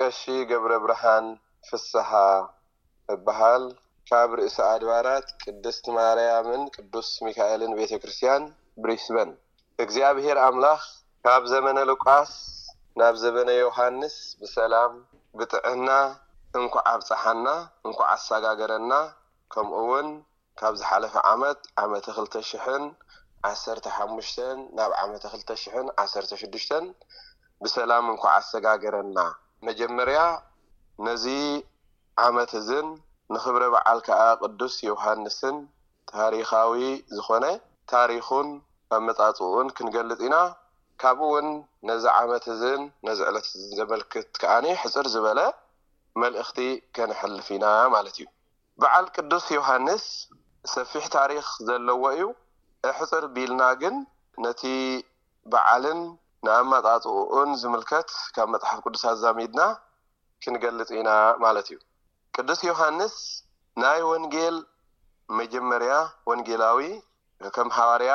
ቀሺ ገብረብርሃን ፍስሃ እበሃል። ካብ ርእሰ ኣድባራት ቅድስት ማርያምን ቅዱስ ሚካኤልን ቤተ ክርስቲያን ብሪስበን። እግዚኣብሔር ኣምላኽ ካብ ዘመነ ሉቃስ ናብ ዘበነ ዮውሃንስ ብሰላም ብጥዕና እንኳዕ ኣብፀሓና እንኳዕ ኣሳጋገረና ከምኡውን ካብ ዝሓለፈ ዓመት ዓመተ ክልተ ሽሕን ዓሰርተ ሓሙሽተን ናብ ዓመተ ክልተ ሽሕን ዓሰርተ ሽዱሽተን ብሰላም እንኳዕ ኣሰጋገረና። መጀመርያ ነዚ ዓመት እዝን ንክብረ በዓል ከኣ ቅዱስ ዮውሃንስን ታሪኻዊ ዝኾነ ታሪኹን ኣመጻጽእኡን ክንገልጽ ኢና ካብኡ ውን ነዚ ዓመት እዝን ነዚ ዕለት እዝን ዘመልክት ከኣ ሕጽር ዝበለ መልእኽቲ ከነሕልፍ ኢና ማለት እዩ። በዓል ቅዱስ ዮሃንስ ሰፊሕ ታሪኽ ዘለዎ'ዩ። ኣሕጽር ቢልና ግን ነቲ በዓልን ንኣመጻጽእኡን ዝምልከት ካብ መጽሓፍ ቅዱስ ኣዛሚድና ክንገልጽ ኢና ማለት'ዩ። ቅዱስ ዮሃንስ ናይ ወንጌል መጀመርያ ወንጌላዊ ከም ሓዋርያ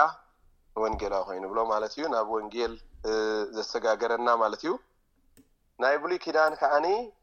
ወንጌላዊ ኮይኑ ብሎ ማለት'ዩ፣ ናብ ወንጌል ዘሰጋገረና ማለት'ዩ። ናይ ብሉይ ኪዳን ከኣ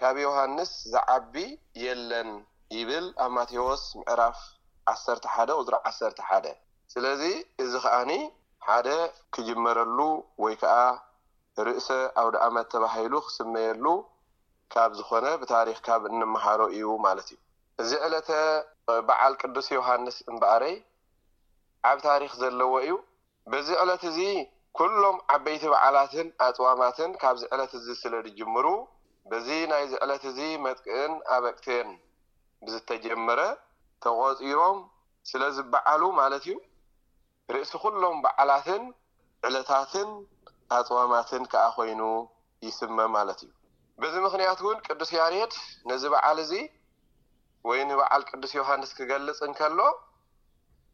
ካብ ዮሃንስ ዝዓቢ የለን ይብል ኣብ ማቴዎስ ምዕራፍ ዓሰርተ ሓደ ቁጽሪ ዓሰርተ ሓደ። ስለዚ እዚ ከኣ ሓደ ክጅመረሉ ወይ ከኣ ርእሰ ኣውደኣመት ተባሂሉ ክስመየሉ ካብ ዝኾነ ብታሪኽ ካብ እንመሃሮ እዩ ማለት እዩ። እዚ ዕለተ በዓል ቅዱስ ዮሃንስ እምበኣረይ ዓቢ ታሪኽ ዘለዎ እዩ። በዚ ዕለት እዚ ኩሎም ዓበይቲ በዓላትን ኣጽዋማትን ካብዚ ዕለት እዚ ስለ ዝጅምሩ፣ በዚ ናይዚ ዕለት እዚ መጥቅእን ኣበቅቴን ብዝተጀመረ፣ ተቖጺሮም ስለ ዝበዓሉ ማለት እዩ፣ ርእሲ ኩሎም በዓላትን ዕለታትን ኣጽዋማትን ከኣ ኮይኑ ይስመ ማለት እዩ። በዚ ምኽንያት እውን ቅዱስ ያሬድ ነዚ በዓል እዚ። ወይ ንበዓል ቅዱስ ዮሃንስ ክገልጽ እንከሎ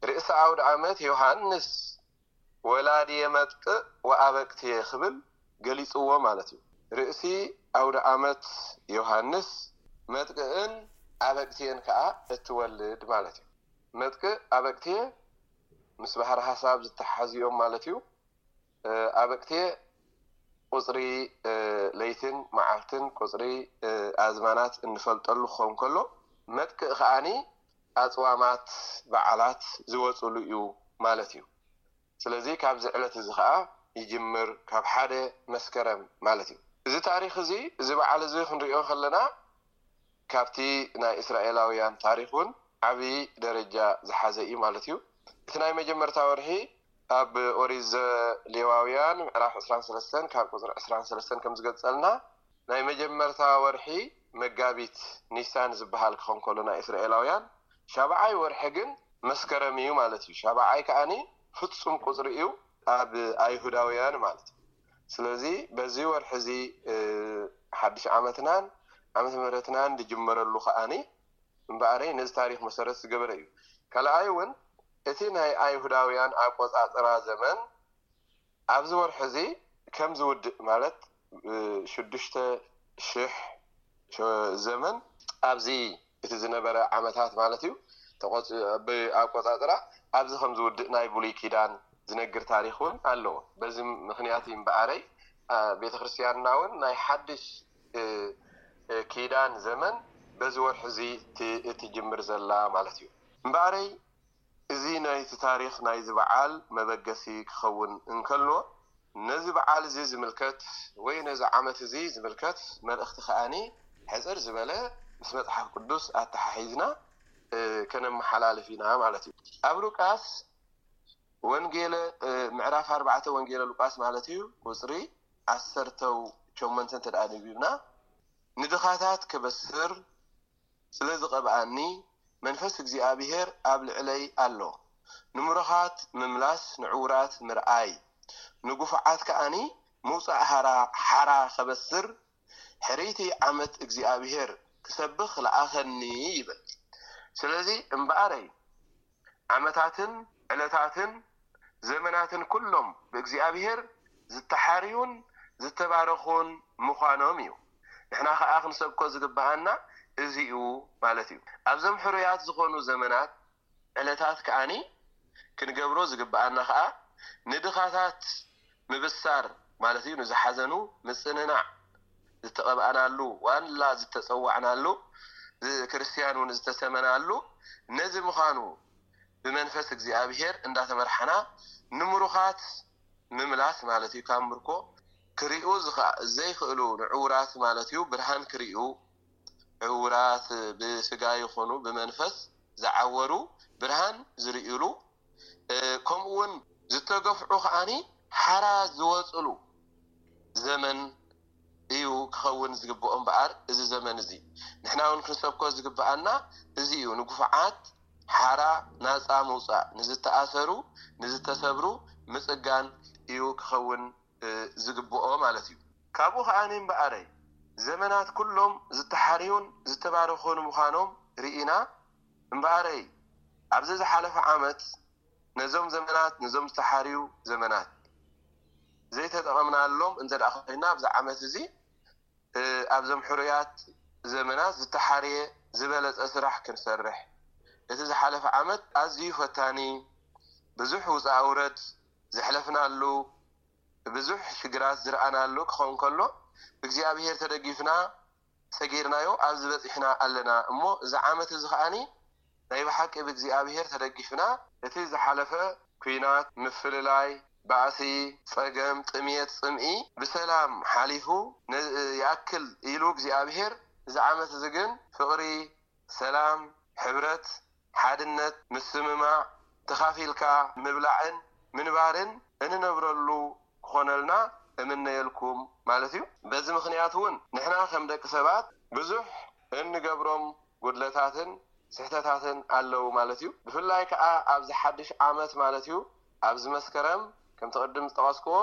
ርእሰ ኣውደ ኣመት ዮሃንስ ወላድየ መጥቅእ ወኣበቅትየ ክብል ገሊጽዎ ማለት እዩ። ርእሲ ኣውደ ኣመት ዮሃንስ መጥቅእን ኣበቅትየን ከኣ እትወልድ ማለት እዩ። መጥቅእ ኣበቅትየ ምስ ባህሪ ሃሳብ ዝተሓሓዙ እዮም ማለት እዩ። ኣበቅቴ ቁጽሪ ለይትን መዓልትን ቁጽሪ ኣዝማናት እንፈልጠሉ ክኸውን ከሎ፣ መጥቅእ ከኣ ኣጽዋማት በዓላት ዝወጽእሉ እዩ ማለት እዩ። ስለዚ ካብዚ ዕለት እዚ ከኣ ይጅምር ካብ ሓደ መስከረም ማለት እዩ። እዚ ታሪኽ እዚ እዚ በዓል እዚ ክንርእዮ ከለና ካብቲ ናይ እስራኤላውያን ታሪኽ ውን ዓቢ ደረጃ ዝሓዘ እዩ ማለት እዩ። እቲ ናይ መጀመርታ ወርሒ ኣብ ኦሪት ዘሌዋውያን ምዕራፍ ዕስራን ሰለስተን ካብ ቁጽሪ ዕስራን ሰለስተን ከም ዝገልጸልና፣ ናይ መጀመርታ ወርሒ መጋቢት፣ ኒሳን፣ ዝበሃል ክኾን ከሎ ናይ እስራኤላውያን ሻብዓይ ወርሒ ግን መስከረም እዩ ማለት እዩ። ሻብዓይ ከኣ ፍጹም ቁጽሪ እዩ ኣብ ኣይሁዳውያን ማለት እዩ። ስለዚ በዚ ወርሒ እዚ ሓድሽ ዓመትናን ዓመተ ምህረትናን ዝጅመረሉ ከኣ እምበኣረይ ነዚ ታሪኽ መሰረት ዝገበረ እዩ። ካልኣይ እውን እቲ ናይ ኣይሁዳውያን ኣቆጻጽራ ዘመን ኣብዚ ወርሒ እዚ ከም ዝውድእ ማለት ሽዱሽተ ሽሕ ዘመን፣ ኣብዚ እቲ ዝነበረ ዓመታት ማለት እዩ ተቆጽ ብ ኣቆጻጽራ ኣብዚ ከም ዝውድእ ናይ ብሉይ ኪዳን ዝነግር ታሪኽ ውን ኣሎ በዚ ምኽንያት እዩ እምበኣረይ ቤተ ክርስትያንና ውን ናይ ሓድሽ ኪዳን ዘመን በዚ ወርሒ እዚ እትጅምር ዘላ ማለት እዩ እምበኣረይ እዚ ናይቲ ታሪኽ ናይዚ በዓል መበገሲ ክኸውን እንከሎ፣ ነዚ በዓል እዚ ዝምልከት ወይ ነዚ ዓመት እዚ ዝምልከት መልእኽቲ ከኣ ሕጽር ዝበለ ምስ መጽሓፍ ቅዱስ ኣተሓሒዝና ከነመሓላልፍ ኢና ማለት እዩ። ኣብ ሉቃስ ወንጌለ ምዕራፍ ኣርባዕተ ወንጌለ ሉቃስ ማለት እዩ ቁጽሪ ዓሰርተው ሸሞንተ እንተ ኣንቢብና ንድኻታት ክበስር ስለ ዝቐብኣኒ፣ መንፈስ እግዚኣብሄር ኣብ ልዕለይ ኣሎ፣ ንምሩኻት ምምላስ፣ ንዕዉራት ምርኣይ፣ ንግፉዓት ከኣኒ ምውጻእ ሃራ ሓራ ኸበስር፣ ሕርይቲ ዓመት እግዚኣብሄር ክሰብኽ ለኣኸኒ ይብል። ስለዚ እምበኣረይ፣ ዓመታትን ዕለታትን ዘመናትን ኩሎም ብእግዚኣብሄር ዝተሓርዩን ዝተባረኹን ምዃኖም እዩ። ንሕና ከኣ ክንሰብኮ ዝግብኣና እዚ እዩ ማለት እዩ። ኣብዘም ሕሩያት ዝኾኑ ዘመናት ዕለታት ከኣ ክንገብሮ ዝግብኣና ከኣ ንድኻታት ምብሳር ማለት እዩ ንዝሓዘኑ ምጽንናዕ ዝተቐብኣናሉ ዋላ ዝተጸዋዕናሉ ክርስትያን ውን ዝተሰመናሉ ነዚ ምኻኑ ብመንፈስ እግዚኣብሄር እንዳተመርሓና ንምሩኻት ምምላስ ማለት እዩ ካብ ምርኮ ክሪኡ ዘይክእሉ ንዕውራት ማለት እዩ ብርሃን ክሪኡ ዕውራት ብስጋ ይኹኑ ብመንፈስ ዝዓወሩ ብርሃን ዝሪኡሉ ከምኡ ውን ዝተገፍዑ ከኣ ሓራ ዝወጽሉ ዘመን እዩ ክኸውን ዝግብኦ እምበኣር እዚ ዘመን እዚ ንሕና ውን ክንሰብኮ ዝግብኣና እዚ እዩ ንግፉዓት ሓራ ናጻ ምውጻእ ንዝተኣሰሩ ንዝተሰብሩ ምጽጋን እዩ ክኸውን ዝግብኦ ማለት እዩ። ካብኡ ከኣ እምበኣረይ ዘመናት ኩሎም ዝተሓርዩን ዝተባረኹን ምዃኖም ርኢና እምበኣረይ ኣብዚ ዝሓለፈ ዓመት ነዞም ዘመናት ነዞም ዝተሓርዩ ዘመናት ዘይተጠቐምናሎም እንተድኣ ኮይና ኣብዚ ዓመት እዚ ኣብዞም ሕሩያት ዘመናት ዝተሓርየ ዝበለጸ ስራሕ ክንሰርሕ እቲ ዝሓለፈ ዓመት ኣዝዩ ፈታኒ ብዙሕ ውጻእ ውረድ ዘሕለፍናሉ ብዙሕ ሽግራት ዝርኣናሉ ክኸውን ከሎ ብእግዚኣብሄር ተደጊፍና ሰጊርናዮ ኣብዚ በጺሕና ኣለና እሞ እዚ ዓመት እዚ ከኣ ናይ ብሓቂ ብእግዚኣብሄር ተደጊፍና፣ እቲ ዝሓለፈ ኲናት፣ ምፍልላይ፣ ባእሲ፣ ጸገም፣ ጥምየት፣ ጽምኢ ብሰላም ሓሊፉ፣ ነዚ ይኣክል ኢሉ እግዚኣብሄር እዚ ዓመት እዚ ግን ፍቕሪ፣ ሰላም፣ ሕብረት፣ ሓድነት፣ ምስምማዕ፣ ተኻፊልካ ምብላዕን ምንባርን እንነብረሉ ክኾነልና እምነየልኩም ማለት እዩ። በዚ ምኽንያት እውን ንሕና ከም ደቂ ሰባት ብዙሕ እንገብሮም ጉድለታትን ስሕተታትን ኣለው ማለት እዩ። ብፍላይ ከዓ ኣብዚ ሓዱሽ ዓመት ማለት እዩ ኣብዚ መስከረም ከምቲ ቅድም ዝጠቐስክዎ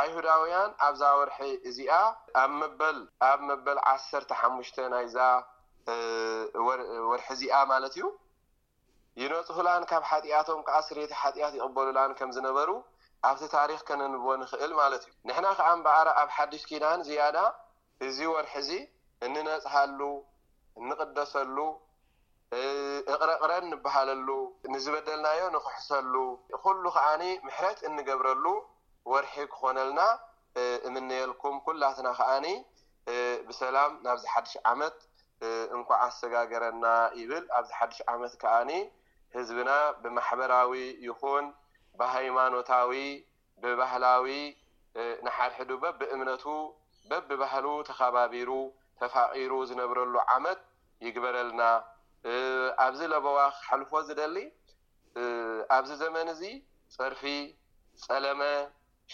ኣይሁዳውያን ኣብዛ ወርሒ እዚኣ ኣብ መበል ኣብ መበል ዓሰርተ ሓሙሽተ ናይዛ ወርሒ እዚኣ ማለት እዩ ይነጽሁላን ካብ ሓጥያቶም ከኣ ስርየተ ሓጥያት ይቕበሉላን ከም ዝነበሩ ኣብቲ ታሪኽ ከነንብቦ ንኽእል ማለት እዩ። ንሕና ከኣ እምበኣር ኣብ ሓድሽ ኪዳን ዝያዳ እዚ ወርሒ እዚ እንነጽሃሉ እንቕደሰሉ እቕረቕረን ንበሃለሉ፣ ንዝበደልናዮ ንኽሕሰሉ፣ ኹሉ ኸዓ ምሕረት እንገብረሉ ወርሒ ክኾነልና እምነየልኩም። ኩላትና ኸዓ ብሰላም ናብዚ ሓድሽ ዓመት እንኳዕ ኣሰጋገረና ይብል። ኣብዚ ሓድሽ ዓመት ከኣ ህዝብና ብማሕበራዊ ይኹን ብሃይማኖታዊ ብባህላዊ ንሓድሕዱ በብእምነቱ በብባህሉ ተኻባቢሩ ተፋቒሩ ዝነብረሉ ዓመት ይግበረልና ኣብዚ ለበዋ ክሓልፎ ዝደሊ ኣብዚ ዘመን እዚ ጸርፊ ጸለመ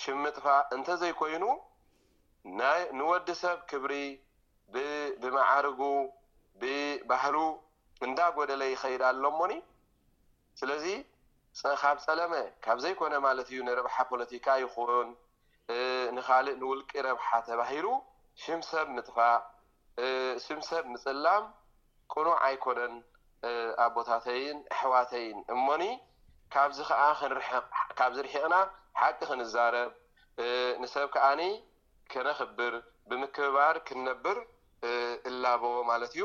ሽም ምጥፋእ እንተዘይኮይኑ ናይ ንወዲ ሰብ ክብሪ ብ ብመዓርጉ ብ ባህሉ እንዳጎደለ ይኸይድ ኣሎ እሞኒ ስለዚ ካብ ጸለመ ካብ ዘይኮነ ማለት እዩ ንረብሓ ፖለቲካ ይኹን ንኻልእ ንውልቂ ረብሓ ተባሂሉ ሽም ሰብ ምጥፋእ ሽም ሰብ ምጽላም ቅኑዕ ኣይኮነን ኣቦታተይን ኣሕዋተይን እሞኒ ካብዚ ከኣ ክንርሕቕ ካብዚ ርሒቕና ሓቂ ክንዛረብ ንሰብ ከኣ ከነኽብር ብምክብባር ክንነብር እላቦ ማለት እዩ።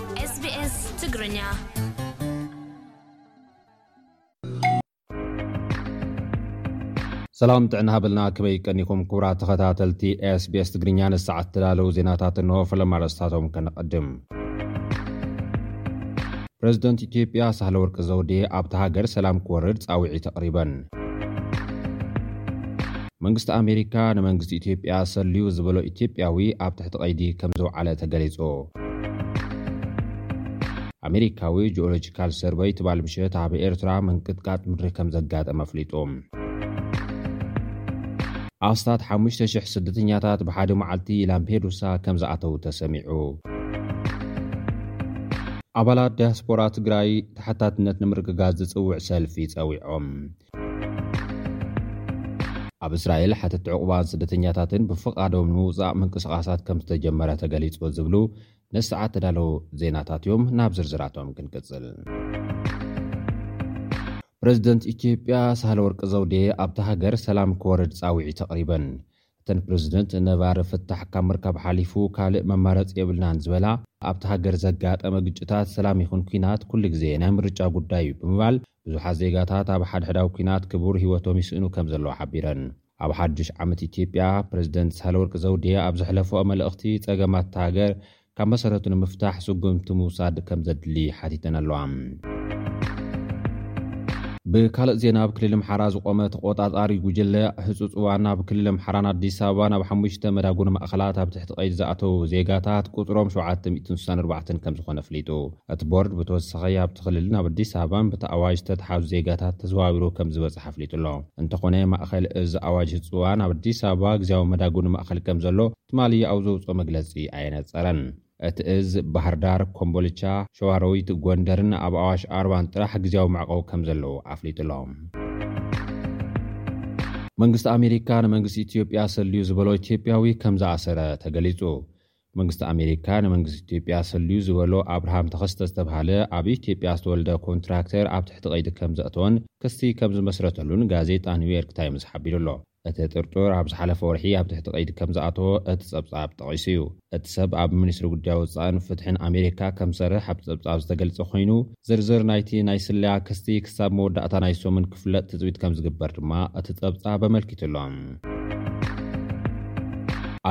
SBS ትግርኛ ሰላም ጥዕና ሃበልና ክበይ ቀኒኹም ክቡራት ተኸታተልቲ ስbs ትግርኛ ንሰዓት ተዳለዉ ዜናታት እንሆ ፈለማ ረስታቶም ከነቐድም ፕረዚደንት ኢትዮጵያ ሳህለ ወርቂ ዘውዴ ኣብቲ ሃገር ሰላም ክወርድ ጻውዒ ተቕሪበን መንግስቲ ኣሜሪካ ንመንግስቲ ኢትዮጵያ ሰልዩ ዝበሎ ኢትዮጵያዊ ኣብ ትሕቲ ቐይዲ ከም ዘውዓለ ተገሊጹ ኣሜሪካዊ ጂኦሎጂካል ሰርቨይ ትባል ምሸት ኣብ ኤርትራ ምንቅጥቃጥ ምድሪ ከም ዘጋጠመ ኣፍሊጡ ኣስታት 5,0000 ስደተኛታት ብሓደ መዓልቲ ላምፔዱሳ ከም ዝኣተው ተሰሚዑ ኣባላት ዳያስፖራ ትግራይ ተሓታትነት ንምርግጋጽ ዝጽውዕ ሰልፊ ጸዊዖም ኣብ እስራኤል ሓተቲ ዕቑባን ስደተኛታትን ብፍቓዶም ንምውፃእ ምንቅስቓሳት ከም ዝተጀመረ ተገሊጹ ዝብሉ ንሰዓት ተዳለዉ ዜናታት እዮም ናብ ዝርዝራቶም ክንቅጽል ፕረዚደንት ኢትዮጵያ ሳህለ ወርቂ ዘውዴ ኣብቲ ሃገር ሰላም ክወርድ ጻውዒት ኣቕሪበን እተን ፕረዚደንት ነባሪ ፍታሕ ካብ ምርካብ ሓሊፉ ካልእ መማረፂ የብልናን ዝበላ፣ ኣብታ ሃገር ዘጋጠመ ግጭታት ሰላም ይኹን ኲናት ኩሉ ግዜ ናይ ምርጫ ጉዳይ እዩ ብምባል ብዙሓት ዜጋታት ኣብ ሓድሕዳዊ ኲናት ክቡር ህይወቶም ይስእኑ ከምዘለዉ ሓቢረን። ኣብ ሓዱሽ ዓመት ኢትዮጵያ ፕረዚደንት ሳህለወርቅ ዘውዴ ኣብ ዘሕለፈኦ መልእኽቲ ፀገማት እታ ሃገር ካብ መሰረቱ ንምፍታሕ ስጉምቲ ምውሳድ ከምዘድሊ ሓቲተን ኣለዋ። ብካልእ ዜና ኣብ ክልል ኣምሓራ ዝቖመ ተቖጻጻሪ ጉጅለ ህጹጽ ዋና ኣብ ክልል ኣምሓራን ኣዲስ ኣበባን ኣብ ሓሙሽተ መዳጎኒ ማእኸላት ኣብ ትሕቲ ቀይዲ ዝኣተዉ ዜጋታት ቁጽሮም ሸውዓተ ሚእትን ስሳን ኣርባዕተን ከምዝኾነ ኣፍሊጡ። እቲ ቦርድ ብተወሳኺ ኣብቲ ክልል ናብ ኣዲስ ኣበባን በቲ ኣዋጅ ዝተትሓዙ ዜጋታት ተዘዋዊሩ ከምዝበጽሕ ኣፍሊጡ ኣሎ። እንተኾነ ማእኸል እዚ ኣዋጅ ህጹጽ ዋና ኣብ ኣዲስ ኣበባ ግዝያዊ መዳጎኒ ማእኸል ከምዘሎ ትማሊ ኣብ ዘውጽኦ መግለጺ ኣየነጸረን። እቲ እዝ፣ ባህርዳር፣ ኮምቦልቻ፣ ሸዋሮዊት፣ ጎንደርን ኣብ ኣዋሽ ኣርባን ጥራሕ ግዝያዊ መዕቆቢ ከምዘለዎ ኣፍሊጡ'ሎ። መንግስቲ ኣሜሪካ ንመንግስቲ ኢትዮጵያ ኣሰልዩ ዝበሎ ኢትዮጵያዊ ከምዝኣሰረ ተገሊጹ። መንግስቲ ኣሜሪካ ንመንግስቲ ኢትዮጵያ ኣሰልዩ ዝበሎ ኣብርሃም ተኸስተ ዝተብሃለ ኣብ ኢትዮጵያ ዝተወልደ ኮንትራክተር ኣብ ትሕቲ ቀይዲ ከምዘእተወን ክሲ ከምዝመስረተሉን ጋዜጣ ኒውዮርክ ታይምስ ሓቢሩ'ሎ። እቲ ጥርጡር ኣብ ዝሓለፈ ወርሒ ኣብ ትሕቲ ቀይዲ ከም ዝኣተወ እቲ ጸብጻብ ጠቒሱ እዩ። እቲ ሰብ ኣብ ሚኒስትሪ ጉዳይ ወጻእን ፍትሕን ኣሜሪካ ከም ዝሰርሕ ኣብቲ ጸብጻብ ዝተገልጸ ኰይኑ፣ ዝርዝር ናይቲ ናይ ስለያ ክሲ ክሳብ መወዳእታ ናይ ሰሙን ክፍለጥ ትጽቢት ከም ዝግበር ድማ እቲ ጸብጻብ ኣመልኪቱ ኣሎ።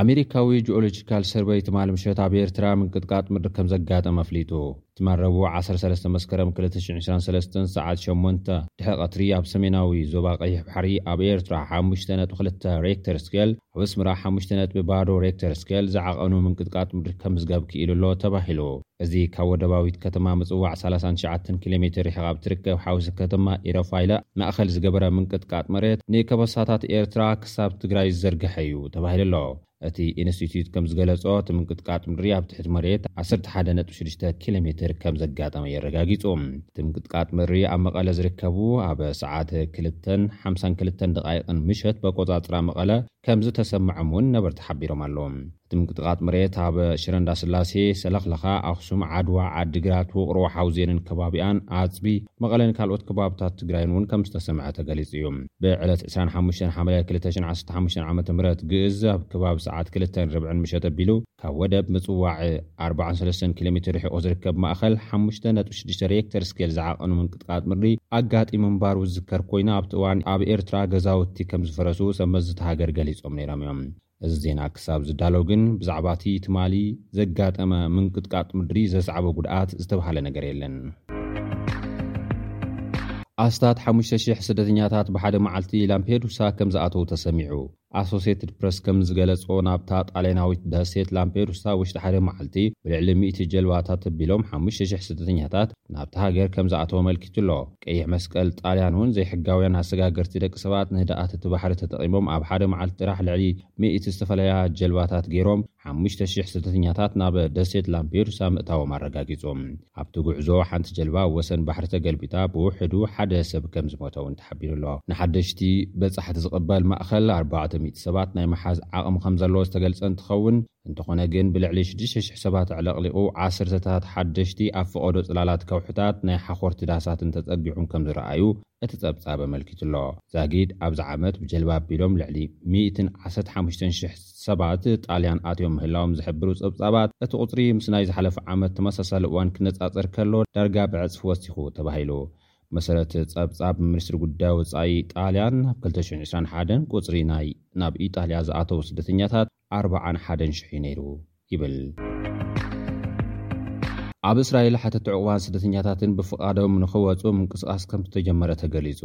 ኣሜሪካዊ ጂኦሎጂካል ሰርቨይ ትማሊ ምሸት ኣብ ኤርትራ ምንቅጥቃጥ ምድሪ ከም ዘጋጠመ ኣፍሊጡ። ትማል ረቡዕ ዓሰርተ ሰለስተ መስከረም ክልተ ሽሕን ዕስራን ሰለስተን ሰዓት ሸሞንተ ድሕሪ ቀትሪ ኣብ ሰሜናዊ ዞባ ቀይሕ ባሕሪ ኣብ ኤርትራ ሓሙሽተ ነጥቢ ክልተ ሬክተር ስኬል ኣብ ኣስመራ ሓሙሽተ ነጥቢ ባዶ ሬክተር ስኬል ዝዓቐኑ ምንቅጥቃጥ ምድሪ ከምዝገብ ክኢሉ ኣሎ ተባሂሉ። እዚ ካብ ወደባዊት ከተማ ምጽዋዕ ሰላሳን ትሽዓተን ኪሎ ሜትር ርሒቓ ብ ትርከብ ሓውሲ ከተማ ኢረፋይለ ማእከል ዝገበረ ምንቅጥቃጥ መሬት ንከበሳታት ኤርትራ ክሳብ ትግራይ ዝዘርግሐ'ዩ ተባሂሉ'ሎ። እቲ ኢንስቲትዩት ከም ዝገለጾ እቲ ምንቅጥቃጥ ምድሪ ኣብ ትሕቲ መሬት ዓሰርተ ሓደ ነጥቢ ሽዱሽተ ኪሎ ሜትር ከም ዘጋጠመ የረጋጊጹ። እቲ ምንቅጥቃጥ ምድሪ ኣብ መቐለ ዝርከቡ ኣብ ሰዓት ክልተን ሓምሳን ክልተን ደቓይቕን ምሸት በቆጻጽራ መቐለ ከም ዝተሰምዐም እውን ነበርቲ ሓቢሮም ኣለዉ። እቲ ምንቅጥቃጥ መሬት ኣብ ሽረ እንዳስላሴ፣ ሰለኽለኻ፣ ኣኽሱም፣ ዓድዋ፣ ዓዲግራት፣ ውቕሮ፣ ሓውዜንን ከባቢኣን፣ ኣፅቢ፣ መቐለን ካልኦት ከባብታት ትግራይን እውን ከም ዝተሰምዐ ተገሊፁ እዩ። ብዕለት ዕስራን ሓሙሽተን ሓምለ ክልተ ሽሕን ዓሰርተ ሓሙሽተን ዓመተ ምህረት ግእዝ ኣብ ከባቢ ሰዓት ክልተን ርብዕን ምሸት ኣቢሉ ካብ ወደብ ምፅዋዕ ኣርብዓን ሰለስተን ኪሎ ሜትር ርሒቑ ዝርከብ ማእኸል ሓሙሽተ ነጥቢ ሽዱሽተ ሬክተር ስኬል ዝዓቐኑ ምንቅጥቃጥ ምድሪ ኣጋጢሙ ምንባሩ ዝዝከር ኮይኑ ኣብቲ እዋን ኣብ ኤርትራ ገዛውቲ ከም ዝፈረሱ ሰብመዚ እታ ሃገር ገሊፆም ነይሮም እዮም። እዚ ዜና ክሳብ ዝዳሎ ግን ብዛዕባ እቲ ትማሊ ዘጋጠመ ምንቅጥቃጥ ምድሪ ዘስዓቦ ጉድኣት ዝተብሃለ ነገር የለን። ኣስታት ሓሙሽተ ሽሕ ስደተኛታት ብሓደ መዓልቲ ላምፔዱሳ ከም ዝኣተው ተሰሚዑ። ኣሶሴትድ ፕረስ ከም ዝገለጾ ናብታ ጣልያናዊት ደሴት ላምፔዱሳ ውሽጢ ሓደ መዓልቲ ብልዕሊ ሚእቲ ጀልባታት ኣቢሎም ሓሙሽተ ሽሕ ስደተኛታት ናብታ ሃገር ከም ዝኣተው ኣመልኪቱ'ሎ። ቀይሕ መስቀል ጣልያን እውን ዘይሕጋውያን ኣሰጋገርቲ ደቂ ሰባት ንህድኣት እቲ ባሕሪ ተጠቒሞም ኣብ ሓደ መዓልቲ ጥራሕ ልዕሊ ሚእቲ ዝተፈላለያ ጀልባታት ገይሮም ሓሙሽተ ሽሕ ስደተኛታት ናብ ደሴት ላምፔዱሳ ምእታዎም ኣረጋጊጹ። ኣብቲ ጉዕዞ ሓንቲ ጀልባ ኣብ ወሰን ባሕሪ ተገልቢጣ ብውሕዱ ሓደ ሰብ ከም ዝሞተ እውን ተሓቢሩ ኣሎ። ንሓደሽቲ በጻሕቲ ዝቕበል ማእከል ኣርባዕተ ሚእቲ ሰባት ናይ ምሓዝ ዓቕሚ ከም ዘለዎ ዝተገልጸ እንትኸውን፣ እንተኾነ ግን ብልዕሊ ሽዱሽተ ሽሕ ሰባት ኣዕለቕሊቑ፣ ዓሰርተታት ሓደሽቲ ኣብ ፈቐዶ ጽላላት ከውሕታት ናይ ሓኾርቲ ዳሳትን ተጸጊዖም ከምዝረኣዩ እቲ ጸብጻብ ኣመልኪቱ'ሎ። ዛጊድ ኣብዚ ዓመት ብጀልባ ኣቢሎም ልዕሊ ሚእትን ዓሰርተ ሓሙሽተን ሽሕ ሰባት ጣልያን ኣትዮም ምህላዎም ዝሕብሩ ጸብጻባት፣ እቲ ቁጽሪ ምስ ናይ ዝሓለፈ ዓመት ተመሳሳሊ እዋን ክነጻጸር ከሎ ዳርጋ ብዕጽፊ ወሲኹ ተባሂሉ። ብመሰረት ጸብጻብ ሚኒስትሪ ጉዳይ ወጻኢ ጣልያን፣ ኣብ ክልተ ሽሕን ዕስራን ሓደን ቁጽሪ ናይ ናብ ኢጣልያ ዝኣተዉ ስደተኛታት፣ ኣርብዓን ሓደን ሽሕ'ዩ ነይሩ ይብል። ኣብ እስራኤል ሓተቲ ዑቕባን ስደተኛታትን ብፍቓዶም ንኽወጹ ምንቅስቓስ ከምዝተጀመረ ተገሊጹ።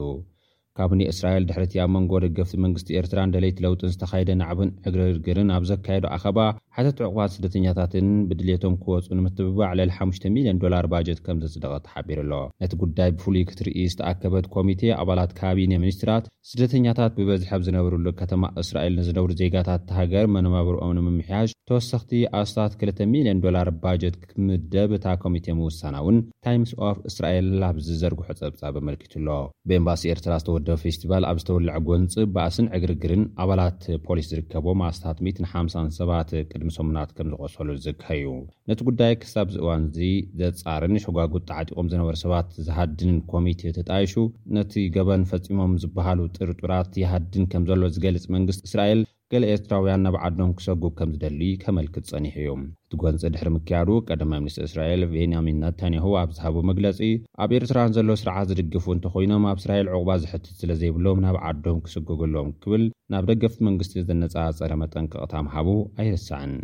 ካብኔ እስራኤል ድሕሪ'ቲ ኣብ መንጎ ደገፍቲ መንግስቲ ኤርትራን ደለይቲ ለውጥን ዝተኻየደ ናዕብን ዕግርግርን ኣብ ዘካየዶ ኣኸባ ሓተቲ ዑቕባን ስደተኛታትን ብድልየቶም ክወጹ ንምትብባዕ ልዕሊ ሓሙሽተ ሚልዮን ዶላር ባጀት ከምዘጽደቐ ተሓቢሩ'ሎ። ነቲ ጉዳይ ብፍሉይ ክትርኢ ዝተኣከበት ኮሚቴ ኣባላት ካቢኔ ሚኒስትራት፣ ስደተኛታት ብበዝሒ ኣብ ዝነብርሉ ከተማ እስራኤል ንዝነብሩ ዜጋታት እታ ሃገር መነባብርኦም ንምምሕያሽ ተወሰኽቲ ኣስታት ክልተ ሚልዮን ዶላር ባጀት ክምደብ እታ ኮሚቴ ምውሳና እውን ታይምስ ኦፍ እስራኤል ኣብ ዝዘርግሖ ፀብፃብ ኣመልኪቱ'ሎ። ብኤምባሲ ኤርትራ ዝተወደበ ፌስቲቫል ኣብ ዝተወለዐ ጎንፂ፣ ባእስን ዕግርግርን ኣባላት ፖሊስ ዝርከቦም ኣስታት ሚእትን ሓምሳን ሰባት ቅድሚ ሰሙናት ከምዝቖሰሉ ዝዝከር እዩ። ነቲ ጉዳይ ክሳብ እዚ እዋን'ዚ ዘጻርን ሸጓጉጥ ተዓጢቖም ዝነበሩ ሰባት ዝሃድንን ኮሚቴ ተጣይሹ ነቲ ገበን ፈጺሞም ዝበሃሉ ጥርጡራት ይሃድን ከም ዘሎ ዝገልጽ መንግስቲ እስራኤል፣ ገለ ኤርትራውያን ናብ ዓዶም ክሰጉ ከም ዝደሊ ከመልክት ጸኒሑ እዩ። እቲ ጎንጺ ድሕሪ ምክያዱ፣ ቀዳማይ ሚኒስተር እስራኤል ቬንያሚን ናታንያሁ ኣብ ዝሃቦ መግለጺ፣ ኣብ ኤርትራ ንዘሎ ስርዓት ዝድግፉ እንተኾይኖም ኣብ እስራኤል ዑቕባ ዝሕትት ስለ ዘይብሎም ናብ ዓዶም ክስጎጉ ኣለዎም ክብል ናብ ደገፍቲ መንግስቲ ዘነጻጸረ መጠንቀቕታ ምሃቡ ኣይርሳዕን።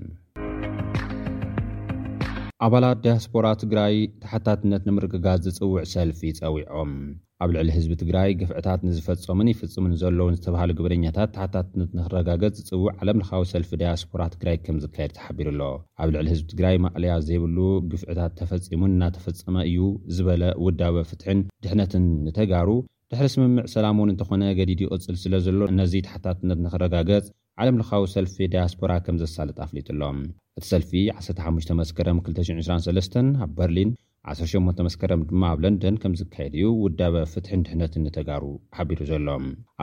ኣባላት ዲያስፖራ ትግራይ ተሓታትነት ንምርግጋፅ ዝፅውዕ ሰልፊ ፀዊዖም። ኣብ ልዕሊ ህዝቢ ትግራይ ግፍዕታት ንዝፈፀሙን ይፍፅሙን ዘለዉን ዝተብሃሉ ግብረኛታት ተሓታትነት ንኽረጋገፅ ዝፅውዕ ዓለም ለኻዊ ሰልፊ ዳያስፖራ ትግራይ ከምዝካየድ ተሓቢሩ ኣሎ። ኣብ ልዕሊ ህዝቢ ትግራይ ማእለያ ዘይብሉ ግፍዕታት ተፈፂሙን እናተፈፀመ እዩ ዝበለ ውዳበ ፍትሕን ድሕነትን ንተጋሩ ድሕሪ ስምምዕ ሰላም እውን እንተኾነ ገዲዱ ይቕፅል ስለዘሎ ነዚ ተሓታትነት ንኽረጋገፅ ዓለም ለኻዊ ሰልፊ ዳያስፖራ ከም ዘሳልጥ ኣፍሊጡ ኣሎ። እቲ ሰልፊ ዓሰርተ ሓሙሽተ መስከረም ክልተ ሽሕን ዕስራን ሰለስተን ኣብ በርሊን፣ ዓሰርተ ሸሞንተ መስከረም ድማ ኣብ ለንደን ከም ዝካየድ እዩ ውዳበ ፍትሕን ድሕነትን ንተጋሩ ሓቢሩ ዘሎ።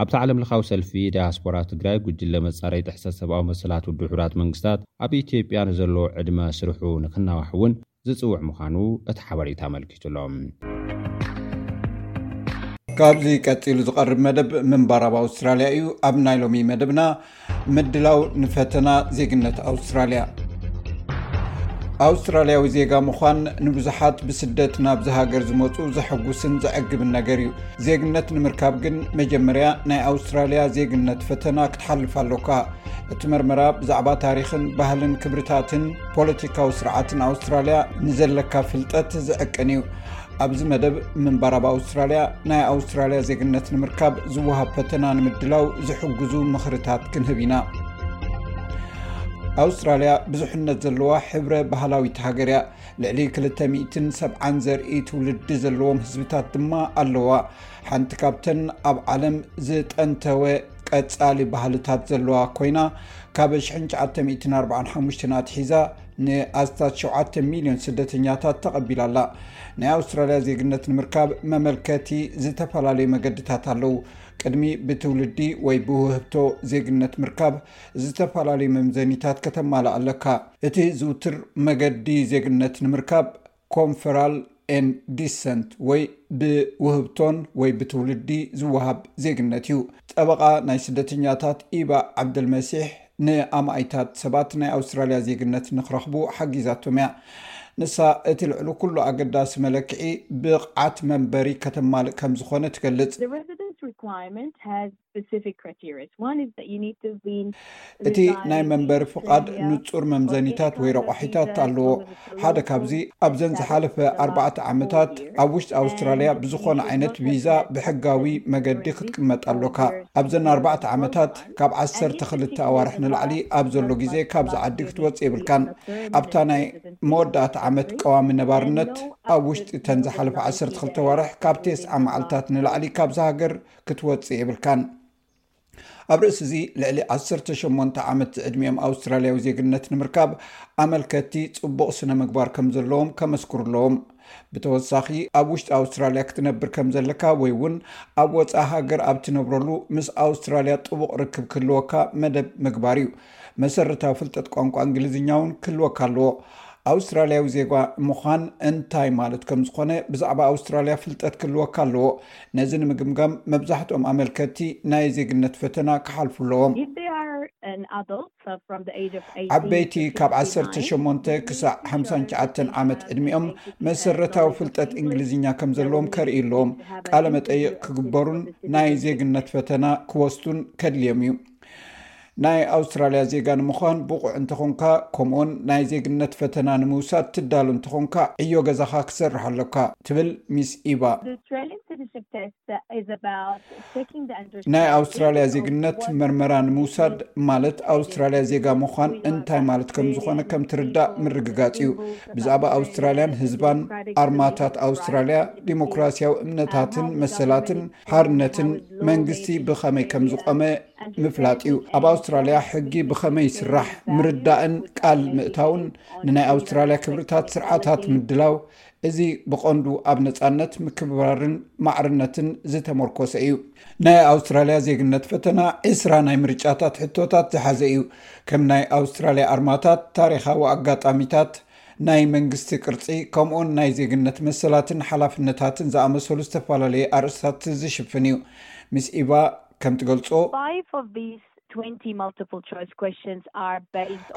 ኣብቲ ዓለም ለኻዊ ሰልፊ ዳያስፖራ ትግራይ ጉጅለ መፃረዪ ጥሕሰት ሰብኣዊ መሰላት ውድብ ሕቡራት መንግስታት ኣብ ኢትዮጵያ ንዘሎ ዕድመ ስርሑ ንክናዋሕ እውን ዝጽውዕ ምዃኑ እቲ ሓበሬታ ኣመልኪቱ'ሎ። ካብዚ ቀፂሉ ዝቐርብ መደብ ምንባር ኣብ ኣውስትራልያ እዩ። ኣብ ናይ ሎሚ መደብና ምድላው ንፈተና ዜግነት ኣውስትራልያ ኣውስትራልያዊ ዜጋ ምዃን ንብዙሓት ብስደት ናብዚ ሃገር ዝመፁ ዘሐጉስን ዘዕግብን ነገር እዩ ዜግነት ንምርካብ ግን መጀመርያ ናይ ኣውስትራልያ ዜግነት ፈተና ክትሓልፍ ኣሎካ እቲ መርመራ ብዛዕባ ታሪክን ባህልን ክብርታትን ፖለቲካዊ ስርዓትን ኣውስትራልያ ንዘለካ ፍልጠት ዝዕቅን እዩ ኣብዚ መደብ ምንባር ኣብ ኣውስትራልያ ናይ ኣውስትራልያ ዜግነት ንምርካብ ዝወሃብ ፈተና ንምድላው ዝሕግዙ ምኽርታት ክንህብ ኢና ኣውስትራልያ ብዙሕነት ዘለዋ ሕብረ ባህላዊት ሃገር እያ ልዕሊ 270 ዘርኢ ትውልዲ ዘለዎም ህዝብታት ድማ ኣለዋ ሓንቲ ካብተን ኣብ ዓለም ዝጠንተወ ቀፃሊ ባህልታት ዘለዋ ኮይና ካብ 945 ኣትሒዛ ንኣስታት 7 ሚሊዮን ስደተኛታት ተቐቢላላ ናይ ኣውስትራልያ ዜግነት ንምርካብ መመልከቲ ዝተፈላለዩ መገድታት ኣለው ቅድሚ ብትውልዲ ወይ ብውህብቶ ዜግነት ምርካብ ዝተፈላለዩ መምዘኒታት ከተማላእ ኣለካ እቲ ዝውትር መገዲ ዜግነት ንምርካብ ኮንፈራል ኤን ዲሰንት ወይ ብውህብቶን ወይ ብትውልዲ ዝወሃብ ዜግነት እዩ። ጠበቓ ናይ ስደተኛታት ኢቫ ዓብደልመሲሕ ንኣማኢታት ሰባት ናይ ኣውስትራልያ ዜግነት ንክረኽቡ ሓጊዛቶም እያ። ንሳ እቲ ልዕሊ ኩሉ ኣገዳሲ መለክዒ ብቕዓት መንበሪ ከተማልእ ከምዝኾነ ትገልጽ። እቲ ናይ መንበሪ ፍቓድ ንፁር መምዘኒታት ወይ ረቋሒታት ኣለዎ። ሓደ ካብዚ ኣብዘን ዝሓለፈ ኣርባዕተ ዓመታት ኣብ ውሽጢ ኣውስትራሊያ ብዝኾነ ዓይነት ቪዛ ብሕጋዊ መገዲ ክትቅመጥ ኣሎካ። ኣብዘን ኣርባዕተ ዓመታት ካብ ዓሰርተ ክልተ ኣዋርሕ ንላዕሊ ኣብ ዘሎ ግዜ ካብዚ ዓዲ ክትወፅእ የብልካን። ኣብታ ናይ መወዳእታ ዓመት ቀዋሚ ነባርነት ኣብ ውሽጢ እተን ዝሓለፋ ዓሰርተ ክልተ ኣዋርሕ ካብ ቴስዓ መዓልታት ንላዕሊ ካብዚ ሃገር ክትወፅእ የብልካን። ኣብ ርእሲ እዚ ልዕሊ 18 ዓመት ዝዕድሚኦም ኣውስትራልያዊ ዜግነት ንምርካብ ኣመልከቲ ፅቡቕ ስነ ምግባር ከም ዘለዎም ከመስክሩ ኣለዎም ብተወሳኺ ኣብ ውሽጢ ኣውስትራልያ ክትነብር ከም ዘለካ ወይ እውን ኣብ ወፃኢ ሃገር ኣብ ትነብረሉ ምስ ኣውስትራልያ ጥቡቕ ርክብ ክህልወካ መደብ ምግባር እዩ መሰረታዊ ፍልጠት ቋንቋ እንግሊዝኛ እውን ክህልወካ ኣለዎ። ኣውስትራልያዊ ዜጓ ምዃን እንታይ ማለት ከም ዝኾነ ብዛዕባ ኣውስትራልያ ፍልጠት ክህልወካ ኣለዎ። ነዚ ንምግምጋም መብዛሕትኦም ኣመልከቲ ናይ ዜግነት ፈተና ክሓልፉ ኣለዎም። ዓበይቲ ካብ ዓሰርተ ሸሞንተ ክሳዕ ሓምሳን ትሽዓተን ዓመት ዕድሚኦም መሰረታዊ ፍልጠት እንግሊዝኛ ከም ዘለዎም ከርእዩ ኣለዎም። ቃለ መጠይቕ ክግበሩን ናይ ዜግነት ፈተና ክወስዱን ከድልዮም እዩ። ናይ ኣውስትራልያ ዜጋ ንምዃን ብቑዕ እንተኾንካ ከምኡውን ናይ ዜግነት ፈተና ንምውሳድ ትዳሎ እንተኾንካ ዕዮ ገዛኻ ክትሰርሕ ኣሎካ ትብል ሚስ ኢቫ። ናይ ኣውስትራልያ ዜግነት መርመራ ንምውሳድ ማለት ኣውስትራልያ ዜጋ ምዃን እንታይ ማለት ከም ዝኾነ ከም ትርዳእ ምርግጋጽ እዩ። ብዛዕባ ኣውስትራልያን ህዝባን፣ ኣርማታት ኣውስትራልያ፣ ዲሞክራስያዊ እምነታትን መሰላትን፣ ሓርነትን፣ መንግስቲ ብኸመይ ከም ዝቖመ፣ ምፍላጥ እዩ። ኣብ ኣውስትራልያ ሕጊ ብኸመይ ይስራሕ ምርዳእን ቃል ምእታውን ንናይ ኣውስትራልያ ክብርታት ስርዓታት ምድላው እዚ ብቐንዱ ኣብ ነፃነት ምክብባርን ማዕርነትን ዝተመርኮሰ እዩ። ናይ ኣውስትራልያ ዜግነት ፈተና ዕስራ ናይ ምርጫታት ሕቶታት ዝሓዘ እዩ። ከም ናይ ኣውስትራልያ ኣርማታት፣ ታሪኻዊ ኣጋጣሚታት፣ ናይ መንግስቲ ቅርፂ ከምኡውን ናይ ዜግነት መሰላትን ሓላፍነታትን ዝኣመሰሉ ዝተፈላለየ ኣርእስታት ዝሽፍን እዩ ምስ ኢቫ ከም ትገልጾ፣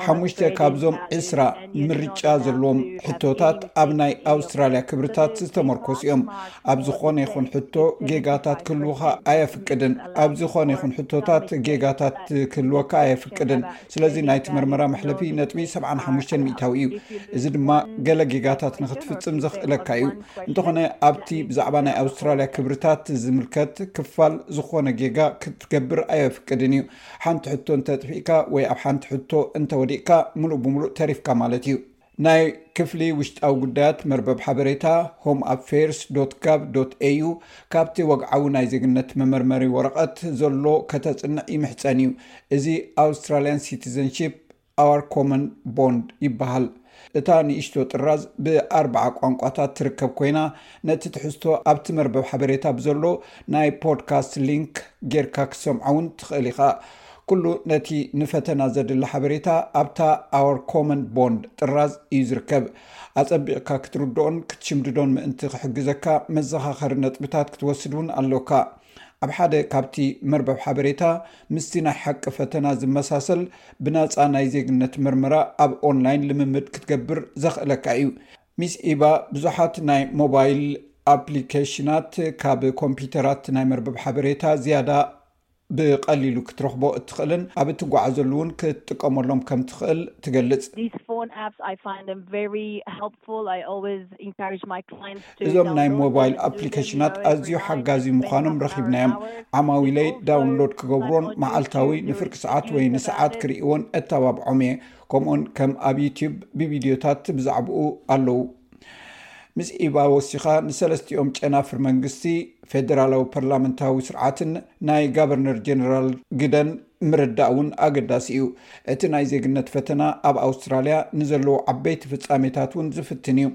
ሓሙሽተ ካብዞም ዕስራ ምርጫ ዘለዎም ሕቶታት ኣብ ናይ ኣውስትራልያ ክብርታት ዝተመርኮሱ እዮም። ኣብ ዝኾነ ይኹን ሕቶ ጌጋታት ክህልዉኻ ኣየፍቅድን። ኣብ ዝኾነ ይኹን ሕቶታት ጌጋታት ክህልወካ ኣየፍቅድን። ስለዚ ናይቲ መርመራ መሕለፊ ነጥቢ ሰብዓን ሓሙሽተን ሚእታዊ እዩ፣ እዚ ድማ ገለ ጌጋታት ንኽትፍጽም ዘኽእለካ እዩ። እንተኾነ ኣብቲ ብዛዕባ ናይ ኣውስትራልያ ክብርታት ዝምልከት ክፋል ዝኾነ ጌጋ ክትገብር ኣየፍቅድን እዩ። ሓንቲ ሕቶ እንተ ኣጥፊእካ ወይ ኣብ ሓንቲ ሕቶ እንተ ወዲቕካ ምሉእ ብምሉእ ተሪፍካ ማለት እዩ። ናይ ክፍሊ ውሽጣዊ ጉዳያት መርበብ ሓበሬታ Home Affairs ዶት ጋቭ ዶት ኤዩ ካብቲ ወግዓዊ ናይ ዜግነት መመርመሪ ወረቐት ዘሎ ከተጽንዕ ይምሕጸን እዩ። እዚ Australian Citizenship Our Common Bond ይበሃል። እታ ንእሽቶ ጥራዝ ብኣርብዓ ቋንቋታት ትርከብ ኮይና፣ ነቲ ትሕዝቶ ኣብቲ መርበብ ሓበሬታ ብዘሎ ናይ ፖድካስት ሊንክ ጌርካ ክትሰምዖ እውን ትኽእል ኢኻ። ኩሉ ነቲ ንፈተና ዘድሊ ሓበሬታ ኣብታ Our Common Bond ጥራዝ እዩ ዝርከብ። ኣጸቢቕካ ክትርድኦን ክትሽምድዶን ምእንቲ ክሕግዘካ መዘኻኸሪ ነጥብታት ክትወስድ እውን ኣሎካ። ኣብ ሓደ ካብቲ መርበብ ሓበሬታ ምስቲ ናይ ሓቂ ፈተና ዝመሳሰል ብናጻ ናይ ዜግነት ምርመራ ኣብ ኦንላይን ልምምድ ክትገብር ዘኽእለካ እዩ። ሚስ ኢቫ ብዙሓት ናይ ሞባይል ኣፕሊኬሽናት ካብ ኮምፒዩተራት ናይ መርበብ ሓበሬታ ዝያዳ ብቐሊሉ ክትረኽቦ እትኽእልን ኣብ እትጓዓዘሉ እውን ክትጥቀመሎም ከም ትኽእል ትገልጽ። እዞም ናይ ሞባይል ኣፕሊኬሽናት ኣዝዩ ሓጋዚ ምዃኖም ረኺብናዮም ዓማዊለይ ዳውንሎድ ክገብሮን መዓልታዊ ንፍርቂ ሰዓት ወይ ንሰዓት ክርእዎን እተባብዖም እየ ከምኡኡን ከም ኣብ ዩትብ ብቪድዮታት ብዛዕባኡ ኣለው ምስ ኢባ ወሲኻ ንሰለስትኦም ጨናፍር መንግስቲ ፌደራላዊ ፓርላመንታዊ ስርዓትን ናይ ጋቨርነር ጀነራል ግደን ምርዳእ እውን ኣገዳሲ እዩ እቲ ናይ ዜግነት ፈተና ኣብ ኣውስትራልያ ንዘለዉ ዓበይቲ ፍፃሜታት እውን ዝፍትን እዩ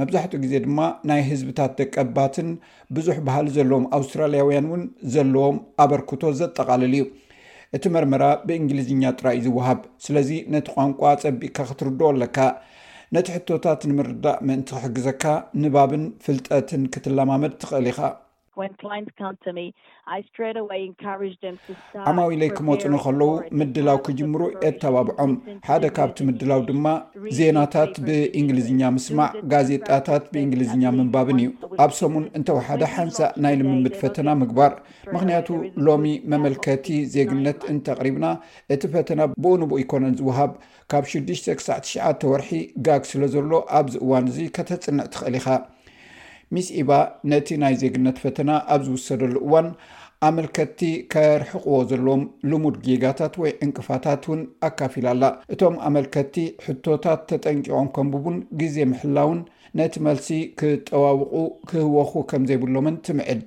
መብዛሕትኡ ግዜ ድማ ናይ ህዝብታት ደቀባትን ብዙሕ ባህሊ ዘለዎም ኣውስትራልያውያን እውን ዘለዎም ኣበርክቶ ዘጠቓልል እዩ። እቲ መርመራ ብእንግሊዝኛ ጥራይ እዩ ዝወሃብ፣ ስለዚ ነቲ ቋንቋ ኣጸቢቕካ ክትርድኦ ኣለካ። ነቲ ሕቶታት ንምርዳእ ምእንቲ ክሕግዘካ፣ ንባብን ፍልጠትን ክትለማመድ ትኽእል ኢኻ። ዓማዊለይ ክመፁኒ ከለዉ ምድላው ክጅምሩ የተባብዖም። ሓደ ካብቲ ምድላው ድማ ዜናታት ብእንግሊዝኛ ምስማዕ፣ ጋዜጣታት ብእንግሊዝኛ ምንባብን እዩ። ኣብ ሰሙን እንተወሓደ ሓንሳእ ናይ ልምምድ ፈተና ምግባር። ምኽንያቱ ሎሚ መመልከቲ ዜግነት እንተቕሪብና እቲ ፈተና ብኡ ንብኡ ኣይኮነን ዝወሃብ። ካብ ሽዱሽተ ክሳዕ ትሽዓተ ወርሒ ጋግ ስለ ዘሎ ኣብዚ እዋን እዚ ከተጽንዕ ትኽእል ኢኻ። ሚስ ኢቫ ነቲ ናይ ዜግነት ፈተና ኣብ ዝውሰደሉ እዋን ኣመልከትቲ ከርሕቕዎ ዘለዎም ልሙድ ጌጋታት ወይ ዕንቅፋታት እውን ኣካፊላ ኣላ። እቶም ኣመልከትቲ ሕቶታት ተጠንቂቖም ከንብቡን ግዜ ምሕላውን ነቲ መልሲ ክጠዋውቑ ክህወኹ ከም ዘይብሎምን ትምዕድ።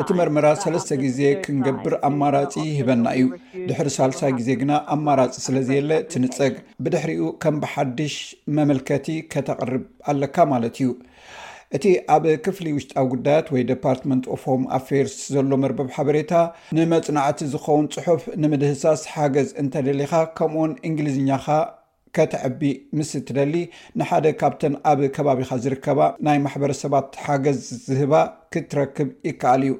እቲ መርመራ ሰለስተ ግዜ ክንገብር ኣማራጺ ይህበና እዩ። ድሕሪ ሳልሳይ ግዜ ግና ኣማራጺ ስለዘየለ ትንጸግ። ብድሕሪኡ ከም ብሓድሽ መመልከቲ ከተቕርብ ኣለካ ማለት እዩ። እቲ ኣብ ክፍሊ ውሽጣዊ ጉዳያት ወይ ደፓርትመንት ኦፍ ሆም ኣፌርስ ዘሎ መርበብ ሓበሬታ ንመጽናዕቲ ዝኸውን ጽሑፍ ንምድህሳስ ሓገዝ እንተደሊኻ ከምኡውን እንግሊዝኛኻ ከተዕቢ ምስ እትደሊ፣ ንሓደ ካብተን ኣብ ከባቢኻ ዝርከባ ናይ ማሕበረሰባት ሓገዝ ዝህባ ክትረክብ ይከኣል እዩ።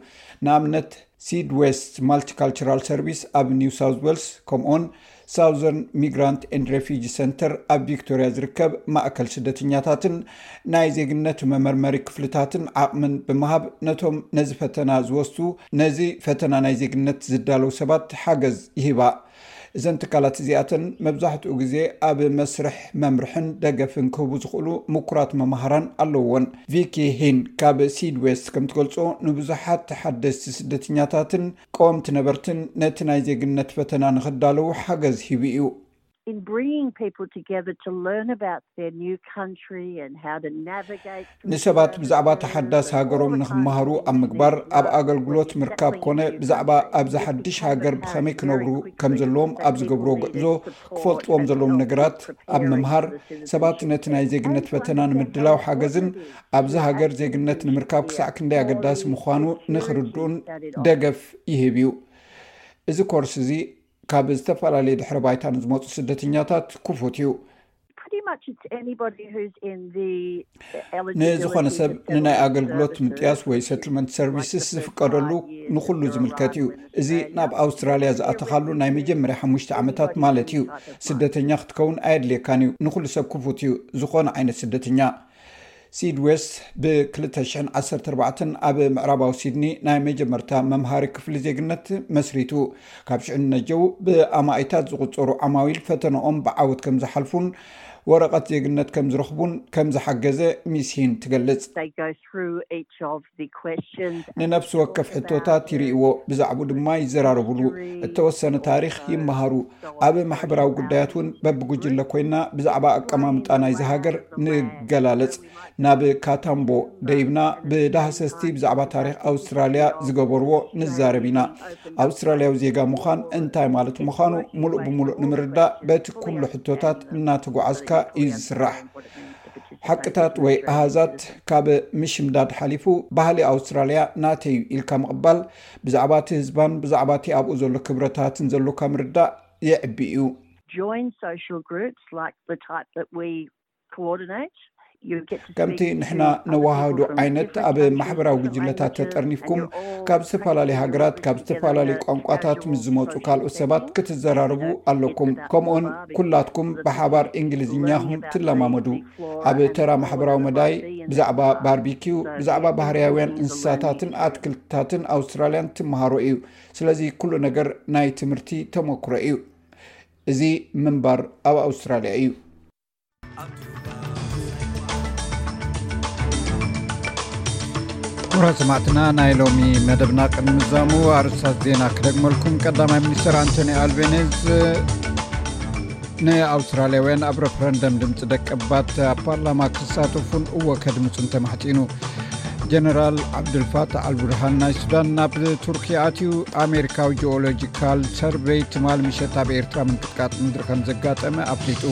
ንኣብነት ሲድ ዌስት ማልቲካልቸራል ሰርቪስ ኣብ ኒው ሳውዝ ዌልስ ከምኡውን ሳውዘርን ሚግራንት ኤንድ ሬፊጂ ሰንተር ኣብ ቪክቶርያ ዝርከብ ማእከል ስደተኛታትን ናይ ዜግነት መመርመሪ ክፍልታትን ዓቕምን ብምሃብ ነቶም ነዚ ፈተና ዝወስዱ ነዚ ፈተና ናይ ዜግነት ዝዳለው ሰባት ሓገዝ ይህባ። እዘን ትካላት እዚኣተን መብዛሕትኡ ግዜ ኣብ መስርሕ መምርሕን ደገፍን ክህቡ ዝኽእሉ ምኩራት መማህራን ኣለዉወን። ቪኪ ሂን ካብ ሲድዌስት ከምትገልጾ፣ ንብዙሓት ሓደስቲ ስደተኛታትን ቀወምቲ ነበርትን ነቲ ናይ ዜግነት ፈተና ንኽዳለዉ ሓገዝ ሂቡ እዩ። ንሰባት ብዛዕባ እታ ሓዳስ ሃገሮም ንኽመሃሩ ኣብ ምግባር፣ ኣብ ኣገልግሎት ምርካብ ኮነ ብዛዕባ ኣብዛ ሓድሽ ሃገር ብኸመይ ክነብሩ ከም ዘለዎም ኣብ ዝገብርዎ ጉዕዞ ክፈልጥዎም ዘለዎም ነገራት ኣብ ምምሃር፣ ሰባት ነቲ ናይ ዜግነት ፈተና ንምድላው ሓገዝን ኣብዚ ሃገር ዜግነት ንምርካብ ክሳዕ ክንደይ ኣገዳሲ ምዃኑ ንኽርድኡን ደገፍ ይህብ እዩ። እዚ ኮርስ እዚ ካብ ዝተፈላለየ ድሕረ ባይታ ንዝመጹ ስደተኛታት ክፉት እዩ። ንዝኾነ ሰብ ንናይ ኣገልግሎት ምጥያስ ወይ ሰትልመንት ሰርቪስስ ዝፍቀደሉ ንኩሉ ዝምልከት እዩ እዚ ናብ ኣውስትራልያ ዝኣተካሉ ናይ መጀመርያ ሓሙሽተ ዓመታት ማለት እዩ ስደተኛ ክትከውን ኣየድልየካን እዩ ንኩሉ ሰብ ክፉት እዩ ዝኾነ ዓይነት ስደተኛ ሲድዌስት ብ ክልተ ሽሕን ዓሰርተ ኣርባዕተን ኣብ ምዕራባዊ ሲድኒ ናይ መጀመርታ መምሃሪ ክፍሊ ዜግነት መስሪቱ። ካብ ሽዑ ንነጀው ብኣማኢታት ዝቝጸሩ ዓማዊል ፈተነኦም ብዓወት ከም ዝሓልፉን ወረቐት ዜግነት ከም ዝረኽቡን ከም ዝሓገዘ ሚስ ሂን ትገልጽ። ንነፍሲ ወከፍ ሕቶታት ይርእዎ ብዛዕቡ ድማ ይዘራረብሉ እተወሰነ ታሪኽ ይመሃሩ ኣብ ማሕበራዊ ጉዳያት እውን በብጉጅለ ኮይና ብዛዕባ ኣቀማምጣ ናይዚ ሃገር ንገላለፅ ናብ ካታምቦ ደይብና ብዳህሰስቲ ብዛዕባ ታሪክ ኣውስትራልያ ዝገበርዎ ንዛረብ ኢና ኣውስትራልያዊ ዜጋ ምዃን እንታይ ማለት ምዃኑ ሙሉእ ብምሉእ ንምርዳእ በቲ ኩሉ ሕቶታት እናተጓዓዝካ እዩ ዝስራሕ ሓቅታት ወይ ኣሃዛት ካብ ምሽምዳድ ሓሊፉ፣ ባህሊ ኣውስትራልያ ናተይ'ዩ ኢልካ ምቕባል፣ ብዛዕባ'ቲ ህዝባን ብዛዕባ'ቲ ኣብኡ ዘሎ ክብረታትን ዘሎካ ምርዳእ የዕቢ እዩ። ከምቲ ንሕና ነወሃህዶ ዓይነት፣ ኣብ ማሕበራዊ ጕጅለታት ተጠርኒፍኩም ካብ ዝተፈላለየ ሃገራት፣ ካብ ዝተፈላለየ ቋንቋታት ምስ ዝመጹ ካልኦት ሰባት ክትዘራረቡ ኣሎኩም። ከምኡውን። ኩላትኩም ብሓባር እንግሊዝኛኹም ትለማመዱ። ኣብ ተራ ማሕበራዊ መዳይ ብዛዕባ ባርቢኪው፣ ብዛዕባ ባህርያውያን እንስሳታትን ኣትክልትታትን ኣውስትራልያን ትመሃሮ እዩ። ስለዚ ኩሉ ነገር ናይ ትምህርቲ ተመክሮ እዩ። እዚ ምንባር ኣብ ኣውስትራልያ እዩ። ኩብራ ሰማዕትና ናይ ሎሚ መደብና ቅድሚ ምዛሙ ኣርስታት ዜና ክደግመልኩም ቀዳማይ ሚኒስትር ኣንቶኒ ኣልቤኒዝ ንኣውስትራልያውያን ኣብ ረፍረንደም ድምፂ ደቀባት ኣብ ፓርላማ ክሳተፉን እዎ ከድምፁን ተማሕፂኑ ጀነራል ዓብዱልፋታ ኣልቡርሃን ናይ ሱዳን ናብ ቱርኪ ኣትዩ ኣሜሪካዊ ጂኦሎጂካል ሰርቨይ ትማል ምሸት ኣብ ኤርትራ ምንቅጥቃጥ ምድሪ ከም ዘጋጠመ ኣፍሊጡ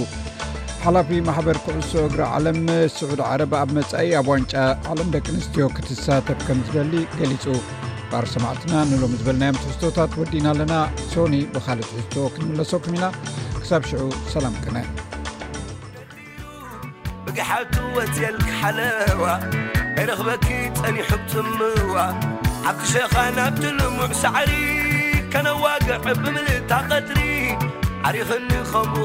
ሓላፊ ማሕበር ኩዕሶ እግሪ ዓለም ስዑድ ዓረብ ኣብ መጻኢ ኣብ ዋንጫ ዓለም ደቂ ኣንስትዮ ክትሳተፍ ከም ዝደሊ ገሊጹ ባር ሰማዕትና ንሎም ዝበልናዮም ትሕዝቶታት ወዲና ኣለና ሶኒ ብካልእ ትሕዝቶ ክንምለሰኩም ኢና ክሳብ ሽዑ ሰላም ቅነ ብግሓቱ ወትልክ ሓለዋ ኣይረኽበኪ ጸኒሑብጽምዋ ዓክሸኻ ናብቲ ልሙዕ ሳዕሪ ከነዋግዕ ብምልታ ቐድሪ ዓሪኽኒ ኸምኡ